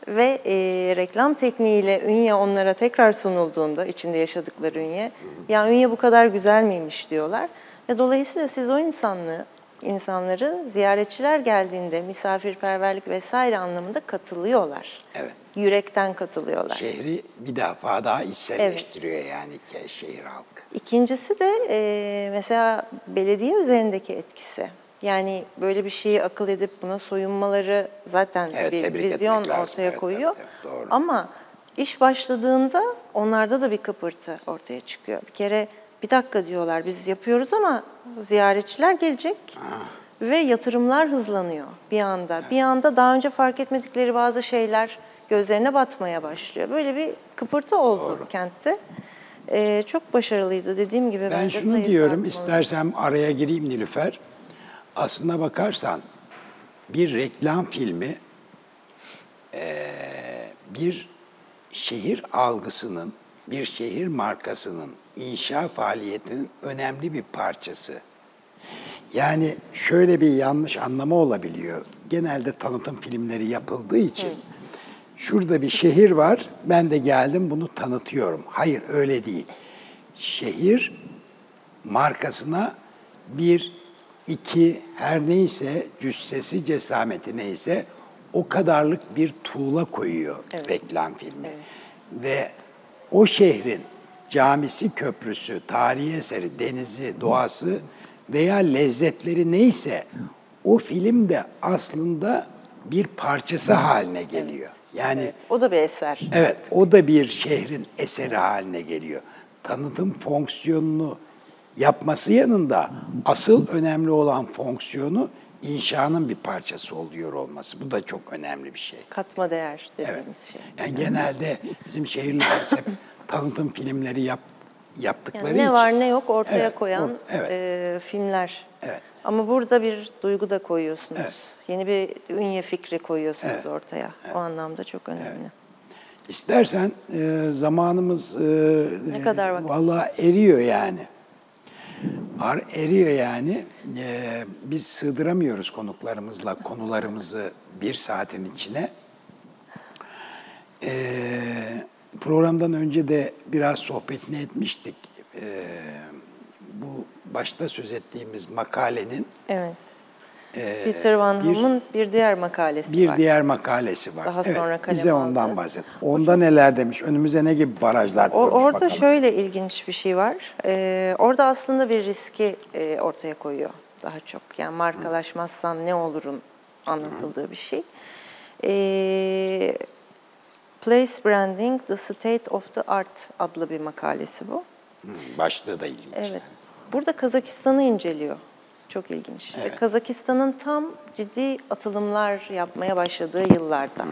Speaker 2: Ve e, reklam tekniğiyle Ünye onlara tekrar sunulduğunda, içinde yaşadıkları Ünye, ya Ünye bu kadar güzel miymiş diyorlar. Ve dolayısıyla siz o insanlığı, insanları ziyaretçiler geldiğinde misafirperverlik vesaire anlamında katılıyorlar.
Speaker 1: Evet.
Speaker 2: Yürekten katılıyorlar.
Speaker 1: Şehri bir defa daha içselleştiriyor yani ke- şehir halkı.
Speaker 2: İkincisi de e, mesela belediye üzerindeki etkisi. Yani böyle bir şeyi akıl edip buna soyunmaları zaten
Speaker 1: Evet,
Speaker 2: bir vizyon
Speaker 1: lazım.
Speaker 2: ortaya
Speaker 1: Evet,
Speaker 2: koyuyor.
Speaker 1: evet, evet, doğru.
Speaker 2: Ama iş başladığında onlarda da bir kıpırtı ortaya çıkıyor. Bir kere bir dakika diyorlar biz yapıyoruz ama ziyaretçiler gelecek. Ve yatırımlar hızlanıyor bir anda. Bir anda daha önce fark etmedikleri bazı şeyler gözlerine batmaya başlıyor. Böyle bir kıpırtı oldu kentte. Ee, çok başarılıydı dediğim gibi.
Speaker 1: Ben
Speaker 2: bence
Speaker 1: şunu diyorum, istersem araya gireyim Nilüfer. Aslına bakarsan bir reklam filmi eee, bir şehir algısının, bir şehir markasının inşa faaliyetinin önemli bir parçası. Yani şöyle bir yanlış anlama olabiliyor. Genelde tanıtım filmleri yapıldığı için şurada bir şehir var, ben de geldim bunu tanıtıyorum. Hayır öyle değil. Şehir markasına bir, iki her neyse cüssesi cesameti neyse o kadarlık bir tuğla koyuyor reklam filmi. Ve o şehrin camisi, köprüsü, tarihi eseri, denizi, doğası veya lezzetleri neyse o film de aslında bir parçası haline geliyor. Yani
Speaker 2: O da bir eser.
Speaker 1: Evet, o da bir şehrin eseri haline geliyor. Tanıtım fonksiyonunu yapması yanında asıl önemli olan fonksiyonu inşanın bir parçası oluyor olması. Bu da çok önemli bir şey.
Speaker 2: Katma değer
Speaker 1: Evet.
Speaker 2: dediğimiz şey.
Speaker 1: Yani genelde bizim şehirlerimiz hep tanıtım filmleri yap, yaptıkları
Speaker 2: Yani ne
Speaker 1: için.
Speaker 2: var ne yok ortaya
Speaker 1: Evet,
Speaker 2: koyan
Speaker 1: or- evet.
Speaker 2: e, filmler.
Speaker 1: Evet.
Speaker 2: Ama burada bir duygu da koyuyorsunuz.
Speaker 1: Evet.
Speaker 2: Yeni bir ünye fikri koyuyorsunuz ortaya. O anlamda çok önemli.
Speaker 1: İstersen e, zamanımız e,
Speaker 2: Ne kadar vakit?
Speaker 1: Vallahi eriyor yani. Ar eriyor yani. E, biz sığdıramıyoruz konuklarımızla konularımızı bir saatin içine. E, programdan önce de biraz sohbetini etmiştik. E, bu başta söz ettiğimiz makalenin
Speaker 2: Evet. Peter Van
Speaker 1: bir-
Speaker 2: Ham'ın bir diğer makalesi
Speaker 1: bir
Speaker 2: var.
Speaker 1: diğer makalesi var.
Speaker 2: Daha
Speaker 1: evet,
Speaker 2: sonra kaleme
Speaker 1: bize ondan
Speaker 2: aldı.
Speaker 1: bahset. Onda neler demiş? Önümüze ne gibi barajlar
Speaker 2: O,
Speaker 1: koymuş
Speaker 2: orada
Speaker 1: bakalım.
Speaker 2: şöyle ilginç bir şey var. Ee, orada aslında bir riski e, ortaya koyuyor daha çok. Yani markalaşmazsam ne olurum anlatıldığı bir şey. Ee, Place Branding, The State of the Art adlı bir makalesi bu.
Speaker 1: Hı, Başlığı da ilginç.
Speaker 2: Evet. Burada Kazakistan'ı inceliyor. Çok ilginç. Ve Kazakistan'ın tam ciddi atılımlar yapmaya başladığı yıllarda.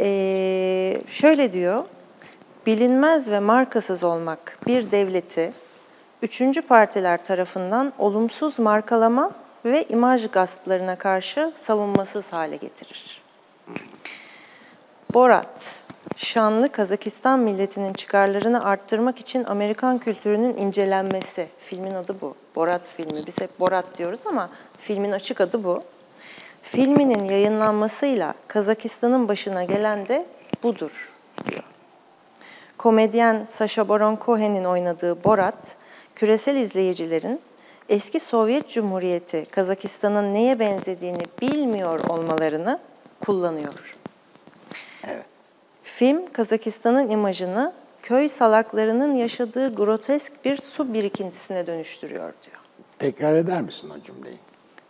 Speaker 2: Ee, şöyle diyor, bilinmez ve markasız olmak bir devleti üçüncü partiler tarafından olumsuz markalama ve imaj gasplarına karşı savunmasız hale getirir. Borat, şanlı Kazakistan milletinin çıkarlarını arttırmak için Amerikan kültürünün incelenmesi. Filmin adı bu. Borat filmi. Biz hep Borat diyoruz ama filmin açık adı bu. Filminin yayınlanmasıyla Kazakistan'ın başına gelen de budur. Komedyen Sacha Baron Cohen'in oynadığı Borat, küresel izleyicilerin eski Sovyet Cumhuriyeti Kazakistan'ın neye benzediğini bilmiyor olmalarını kullanıyor. Film Kazakistan'ın imajını köy salaklarının yaşadığı grotesk bir su birikintisine dönüştürüyor diyor.
Speaker 1: Tekrar eder misin o cümleyi?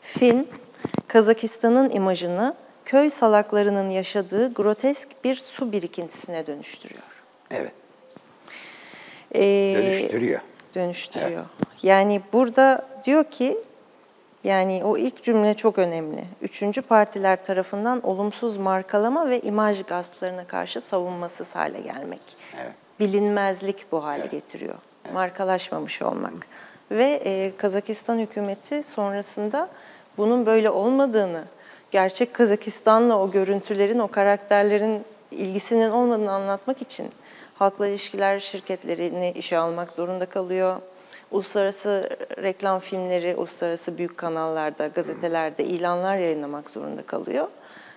Speaker 2: Film Kazakistan'ın imajını köy salaklarının yaşadığı grotesk bir su birikintisine dönüştürüyor.
Speaker 1: Evet.
Speaker 2: Ee,
Speaker 1: Dönüştürüyor.
Speaker 2: dönüştürüyor. Yani burada diyor ki yani o ilk cümle çok önemli. Üçüncü partiler tarafından olumsuz markalama ve imaj gasplarına karşı savunmasız hale gelmek.
Speaker 1: Evet.
Speaker 2: Bilinmezlik bu hale getiriyor. Markalaşmamış olmak. Ve e, Kazakistan hükümeti sonrasında bunun böyle olmadığını, gerçek Kazakistan'la o görüntülerin, o karakterlerin ilgisinin olmadığını anlatmak için halkla ilişkiler şirketlerini işe almak zorunda kalıyor. Uluslararası reklam filmleri, uluslararası büyük kanallarda, gazetelerde ilanlar yayınlamak zorunda kalıyor.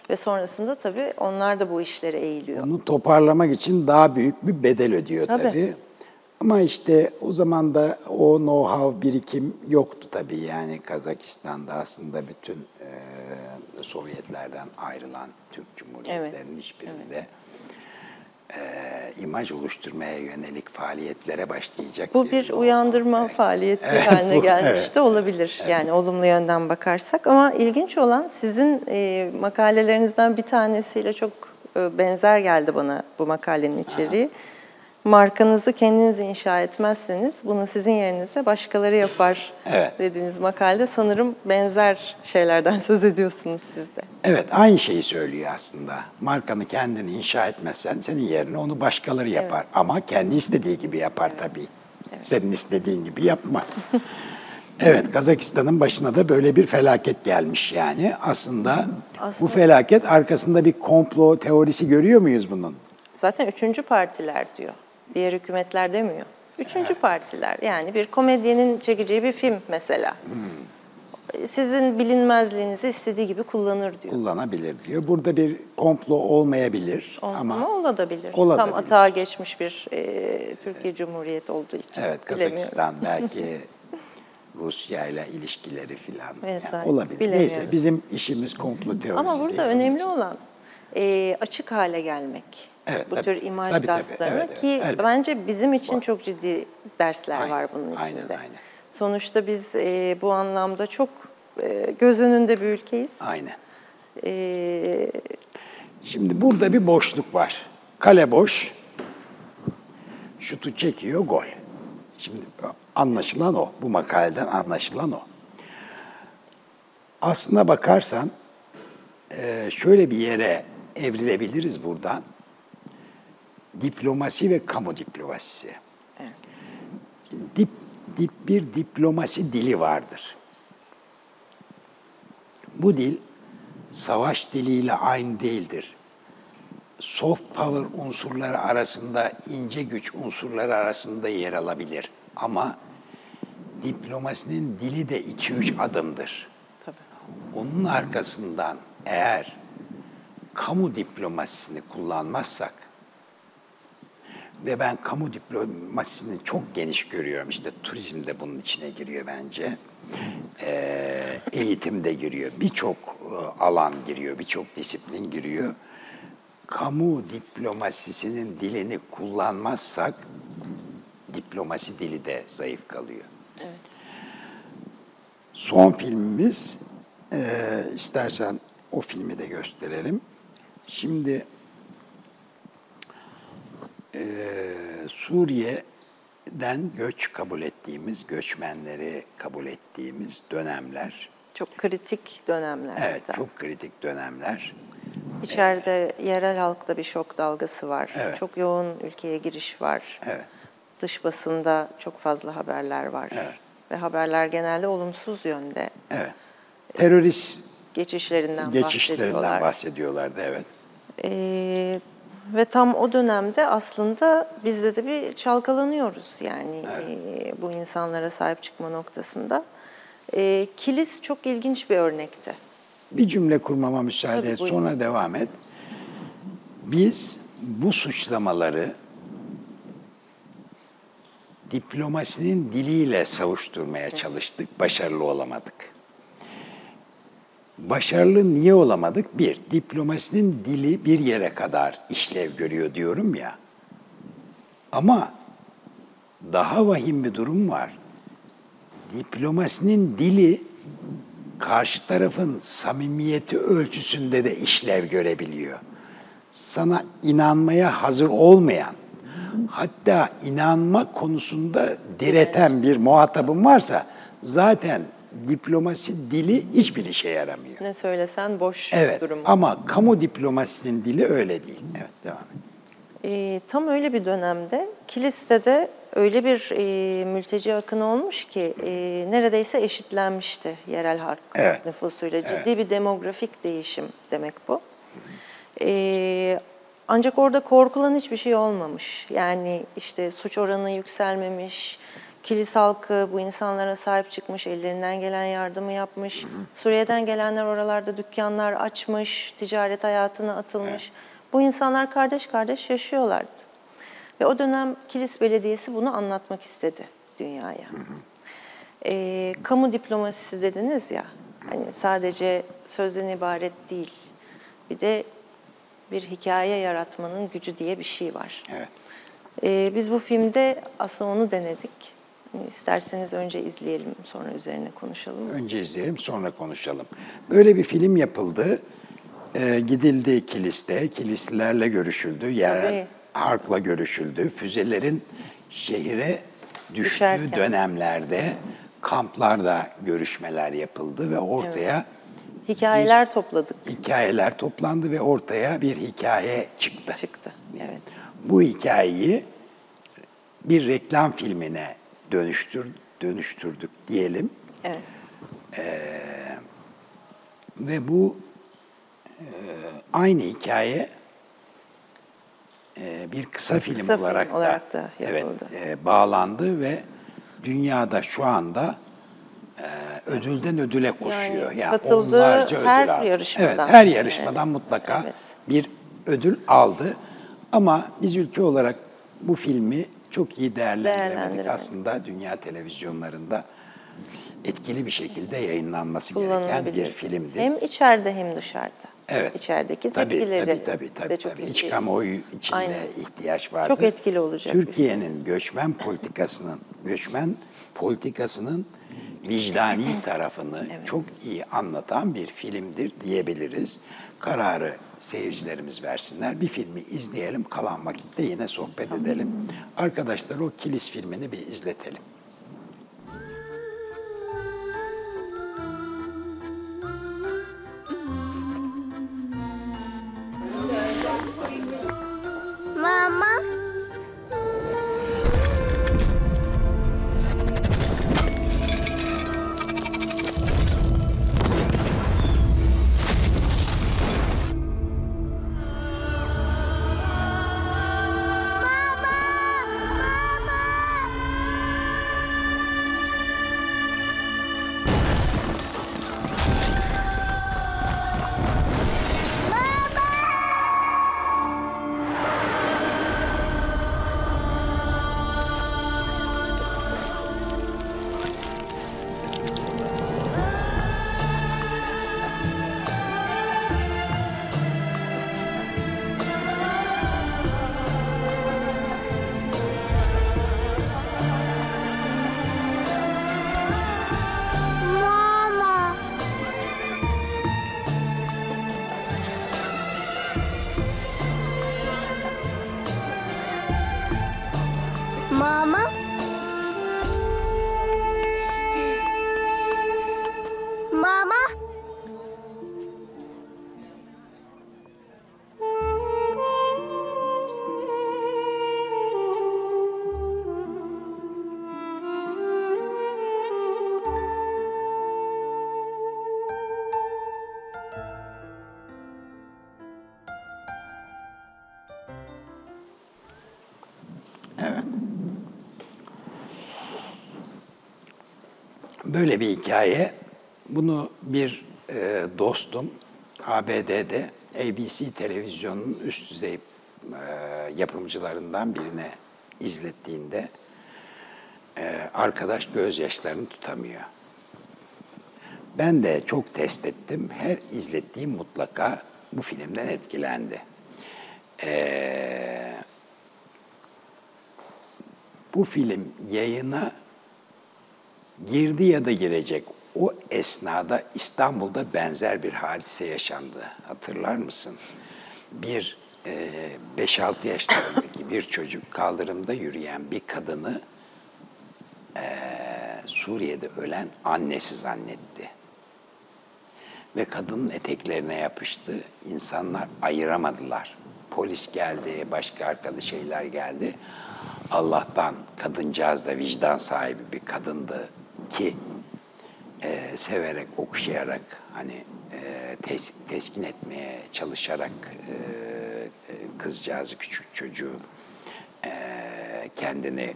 Speaker 2: Ve sonrasında tabii onlar da bu işlere eğiliyor.
Speaker 1: Onu toparlamak için daha büyük bir bedel ödüyor
Speaker 2: Tabii.
Speaker 1: tabii. Ama işte o zaman da o know-how birikim yoktu tabii. Yani Kazakistan'da aslında bütün e, Sovyetlerden ayrılan Türk Cumhuriyetlerinin hiçbirinde e, imaj oluşturmaya yönelik faaliyetlere başlayacak.
Speaker 2: Bu bir
Speaker 1: know-how.
Speaker 2: uyandırma faaliyeti haline
Speaker 1: bu-
Speaker 2: gelmiş
Speaker 1: evet.
Speaker 2: de olabilir. Yani olumlu yönden bakarsak. Ama ilginç olan sizin e, makalelerinizden bir tanesiyle çok e, benzer geldi bana bu makalenin içeriği. Markanızı kendiniz inşa etmezseniz bunu sizin yerinize başkaları yapar
Speaker 1: Evet.
Speaker 2: dediğiniz makalede sanırım benzer şeylerden söz ediyorsunuz siz de.
Speaker 1: Evet, aynı şeyi söylüyor aslında. Markanı kendin inşa etmezsen senin yerine onu başkaları yapar. Ama kendi istediği gibi yapar tabii. Senin istediğin gibi yapmaz. evet, Kazakistan'ın başına da böyle bir felaket gelmiş yani. Aslında, bu
Speaker 2: Aslında-
Speaker 1: felaket arkasında bir komplo teorisi görüyor muyuz bunun?
Speaker 2: Zaten üçüncü partiler diyor. Diğer hükümetler demiyor. Üçüncü partiler. Yani bir komedyenin çekeceği bir film mesela. Sizin bilinmezliğinizi istediği gibi kullanır diyor.
Speaker 1: Kullanabilir diyor. Burada bir komplo olmayabilir
Speaker 2: Ama,
Speaker 1: ama
Speaker 2: olabilir.
Speaker 1: olabilir.
Speaker 2: Tam atağa geçmiş bir e, Türkiye Cumhuriyeti olduğu için.
Speaker 1: Evet. Kazakistan belki Rusya ile ilişkileri filan yani olabilir. Neyse bizim işimiz komplo teorisi
Speaker 2: Ama burada önemli olan e, açık hale gelmek.
Speaker 1: Evet,
Speaker 2: bu
Speaker 1: tabii.
Speaker 2: tür imaj
Speaker 1: Tabii, tabii, evet, evet,
Speaker 2: ki
Speaker 1: elbette.
Speaker 2: bence bizim için çok ciddi dersler
Speaker 1: Aynen,
Speaker 2: var bunun içinde.
Speaker 1: aynen, aynen.
Speaker 2: Sonuçta biz e, bu anlamda çok e, göz önünde bir ülkeyiz.
Speaker 1: Aynen.
Speaker 2: E,
Speaker 1: Şimdi burada bir boşluk var. Kale boş. Şutu çekiyor gol. Şimdi anlaşılan o. Bu makaleden anlaşılan o. Aslına bakarsan e, şöyle bir yere evrilebiliriz buradan. Diplomasi ve kamu diplomasisi.
Speaker 2: Evet.
Speaker 1: Dip, dip bir diplomasi dili vardır. Bu dil savaş diliyle aynı değildir. Soft power unsurları arasında, ince güç unsurları arasında yer alabilir. Ama diplomasinin dili de iki üç adımdır.
Speaker 2: tabii.
Speaker 1: Onun arkasından eğer kamu diplomasisini kullanmazsak ve ben kamu diplomasisini çok geniş görüyorum. İşte turizm de bunun içine giriyor bence. Ee, eğitim de giriyor. Birçok e, alan giriyor, birçok disiplin giriyor. Kamu diplomasisinin dilini kullanmazsak diplomasi dili de zayıf kalıyor. Son filmimiz, e, istersen o filmi de gösterelim. Şimdi e, Suriye'den göç kabul ettiğimiz, göçmenleri kabul ettiğimiz dönemler.
Speaker 2: Çok kritik dönemler.
Speaker 1: Evet,
Speaker 2: hatta.
Speaker 1: çok kritik dönemler.
Speaker 2: İçeride yerel halkta bir şok dalgası var.
Speaker 1: Evet.
Speaker 2: Çok yoğun ülkeye giriş var.
Speaker 1: Evet.
Speaker 2: Dış basında çok fazla haberler var.
Speaker 1: Evet.
Speaker 2: Ve haberler genelde olumsuz yönde.
Speaker 1: Evet. Terörist
Speaker 2: Geçişlerinden,
Speaker 1: geçişlerinden
Speaker 2: bahsediyorlar.
Speaker 1: bahsediyorlardı, evet.
Speaker 2: Ee, ve tam o dönemde aslında biz de, de bir çalkalanıyoruz yani e, bu insanlara sahip çıkma noktasında. E, kilis çok ilginç bir örnekti.
Speaker 1: Bir cümle kurmama müsaade
Speaker 2: Tabii,
Speaker 1: et,
Speaker 2: buyurun.
Speaker 1: sonra devam et. Biz bu suçlamaları diplomasinin diliyle savuşturmaya çalıştık, başarılı olamadık. Başarılı niye olamadık? Bir, diplomasinin dili bir yere kadar işlev görüyor diyorum ya. Ama daha vahim bir durum var. Diplomasinin dili karşı tarafın samimiyeti ölçüsünde de işlev görebiliyor. Sana inanmaya hazır olmayan, hatta inanma konusunda direten bir muhatabın varsa zaten diplomasi dili hiçbir işe yaramıyor.
Speaker 2: Ne söylesen boş
Speaker 1: Evet
Speaker 2: durum.
Speaker 1: ama kamu diplomasisinin dili öyle değil. Evet devam et.
Speaker 2: E, tam öyle bir dönemde kiliste de öyle bir e, mülteci akını olmuş ki e, neredeyse eşitlenmişti yerel halk
Speaker 1: Evet.
Speaker 2: nüfusuyla. Ciddi
Speaker 1: Evet.
Speaker 2: bir demografik değişim demek bu. E, ancak orada korkulan hiçbir şey olmamış. Yani işte suç oranı yükselmemiş, kilis halkı bu insanlara sahip çıkmış, ellerinden gelen yardımı yapmış. Suriye'den gelenler oralarda dükkanlar açmış, ticaret hayatına atılmış. Bu insanlar kardeş kardeş yaşıyorlardı. Ve o dönem Kilis Belediyesi bunu anlatmak istedi dünyaya. Ee, kamu diplomasisi dediniz ya, hani sadece sözden ibaret değil. Bir de bir hikaye yaratmanın gücü diye bir şey var.
Speaker 1: Evet.
Speaker 2: Ee, biz bu filmde aslında onu denedik. İsterseniz önce izleyelim, sonra üzerine konuşalım.
Speaker 1: Önce izleyelim sonra konuşalım. Böyle bir film yapıldı. Ee, gidildi kiliste, kilislilerle görüşüldü, yerel
Speaker 2: Tabii.
Speaker 1: halkla görüşüldü. Füzelerin şehire düştüğü
Speaker 2: Düşerken.
Speaker 1: dönemlerde kamplarda görüşmeler yapıldı ve ortaya
Speaker 2: Hikayeler topladık,
Speaker 1: hikayeler toplandı ve ortaya bir hikaye çıktı.
Speaker 2: çıktı. Evet.
Speaker 1: Bu hikayeyi bir reklam filmine dönüştür dönüştürdük diyelim.
Speaker 2: Evet.
Speaker 1: Ve bu e, aynı hikaye e, bir kısa film
Speaker 2: Kısa film
Speaker 1: olarak da,
Speaker 2: olarak da
Speaker 1: evet e, bağlandı ve dünyada şu anda e, ödülden ödüle koşuyor. Yani,
Speaker 2: katıldığı
Speaker 1: onlarca
Speaker 2: her
Speaker 1: ödül aldı.
Speaker 2: yarışmadan.
Speaker 1: Evet, her yarışmadan
Speaker 2: Evet.
Speaker 1: mutlaka
Speaker 2: Evet.
Speaker 1: bir ödül aldı. Ama biz ülke olarak bu filmi çok iyi değerlendiremedik. Aslında dünya televizyonlarında etkili bir şekilde yayınlanması gereken bir filmdir.
Speaker 2: Hem içeride hem dışarıda.
Speaker 1: Evet.
Speaker 2: İçerideki
Speaker 1: tabii,
Speaker 2: tepkileri
Speaker 1: tabii, tabii,
Speaker 2: de
Speaker 1: tabii,
Speaker 2: çok
Speaker 1: tabii. İç kamuoyu içinde
Speaker 2: Aynen.
Speaker 1: ihtiyaç vardı.
Speaker 2: Çok etkili olacak
Speaker 1: Türkiye'nin göçmen politikasının, göçmen politikasının vicdani tarafını çok iyi anlatan bir filmdir diyebiliriz. Kararı seyircilerimiz versinler. Bir filmi izleyelim, kalan vakitte yine sohbet edelim. Arkadaşlar o Kilis filmini bir izletelim.
Speaker 6: Mama.
Speaker 1: Böyle bir hikaye. Bunu bir e, dostum ABD'de ABC televizyonunun üst düzey e, yapımcılarından birine izlettiğinde e, arkadaş gözyaşlarını tutamıyor. Ben de çok test ettim. Her izlettiğim mutlaka bu filmden etkilendi. E, bu film yayına girdi ya da girecek. O esnada İstanbul'da benzer bir hadise yaşandı. Hatırlar mısın? Bir e, 5-6 yaşlarındaki bir çocuk kaldırımda yürüyen bir kadını e, Suriye'de ölen annesi zannetti. Ve kadının eteklerine yapıştı. İnsanlar ayıramadılar. Polis geldi, başka arkadaş şeyler geldi. Allah'tan kadıncağız da vicdan sahibi bir kadındı ki e, severek, okşayarak, hani e, tes- teskin etmeye çalışarak e, e, kızcağızı, küçük çocuğu e, kendini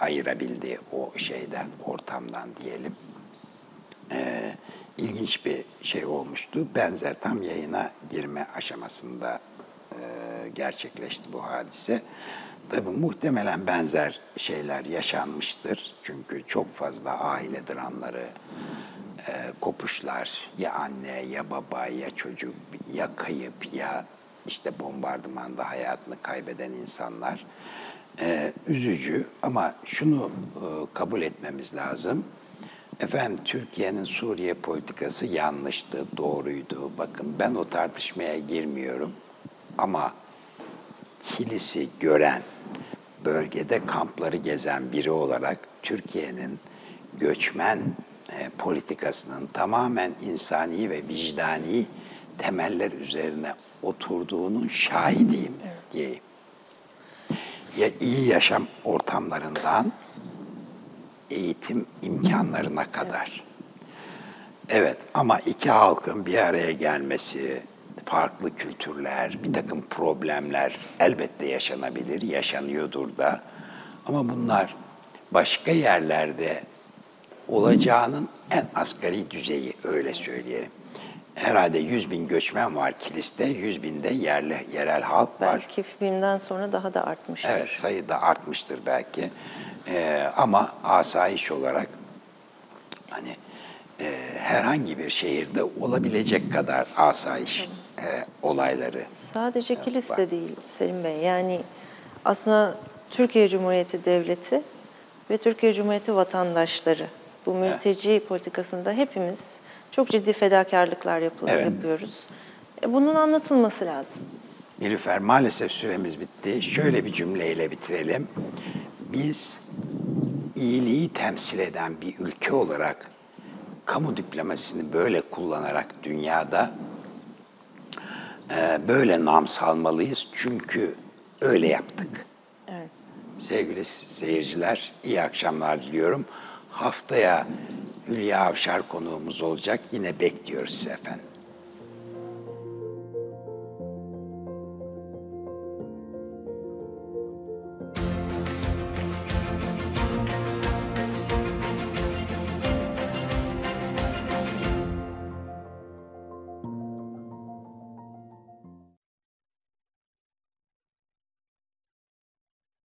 Speaker 1: ayırabildi o şeyden, ortamdan diyelim. E, ilginç bir şey olmuştu. Benzer tam yayına girme aşamasında e, gerçekleşti bu hadise. Tabi muhtemelen benzer şeyler yaşanmıştır. Çünkü çok fazla aile dramları, e, kopuşlar, ya anne ya baba ya çocuk ya kayıp ya işte bombardımanda hayatını kaybeden insanlar. E, üzücü ama şunu e, kabul etmemiz lazım. Efendim Türkiye'nin Suriye politikası yanlıştı, doğruydu. Bakın ben o tartışmaya girmiyorum. Ama kilisi gören, bölgede kampları gezen biri olarak Türkiye'nin göçmen e, politikasının tamamen insani ve vicdani temeller üzerine oturduğunun şahidiyim diyeyim. Ya iyi yaşam ortamlarından eğitim imkanlarına kadar. Evet ama iki halkın bir araya gelmesi, farklı kültürler, bir takım problemler elbette yaşanabilir, yaşanıyordur da. Ama bunlar başka yerlerde olacağının en asgari düzeyi öyle söyleyelim. Herhalde 100 bin göçmen var kiliste, 100 binde yerli, yerel halk var.
Speaker 2: Belki filmden sonra daha da artmıştır.
Speaker 1: Evet sayı da artmıştır belki. Ee, ama asayiş olarak Hani e, herhangi bir şehirde olabilecek kadar asayiş e, olayları.
Speaker 2: Sadece kilis
Speaker 1: var.
Speaker 2: de değil Selim Bey. Yani aslında Türkiye Cumhuriyeti Devleti ve Türkiye Cumhuriyeti vatandaşları bu mülteci politikasında hepimiz çok ciddi fedakarlıklar yapı-
Speaker 1: Evet.
Speaker 2: yapıyoruz. E, bunun anlatılması lazım.
Speaker 1: Nilüfer maalesef süremiz bitti. Şöyle bir cümleyle bitirelim. Biz iyiliği temsil eden bir ülke olarak kamu diplomasisini böyle kullanarak dünyada böyle nam salmalıyız. Çünkü öyle yaptık.
Speaker 2: Evet.
Speaker 1: Sevgili seyirciler, iyi akşamlar diliyorum. Haftaya Hülya Avşar konuğumuz olacak. Yine bekliyoruz sizi efendim.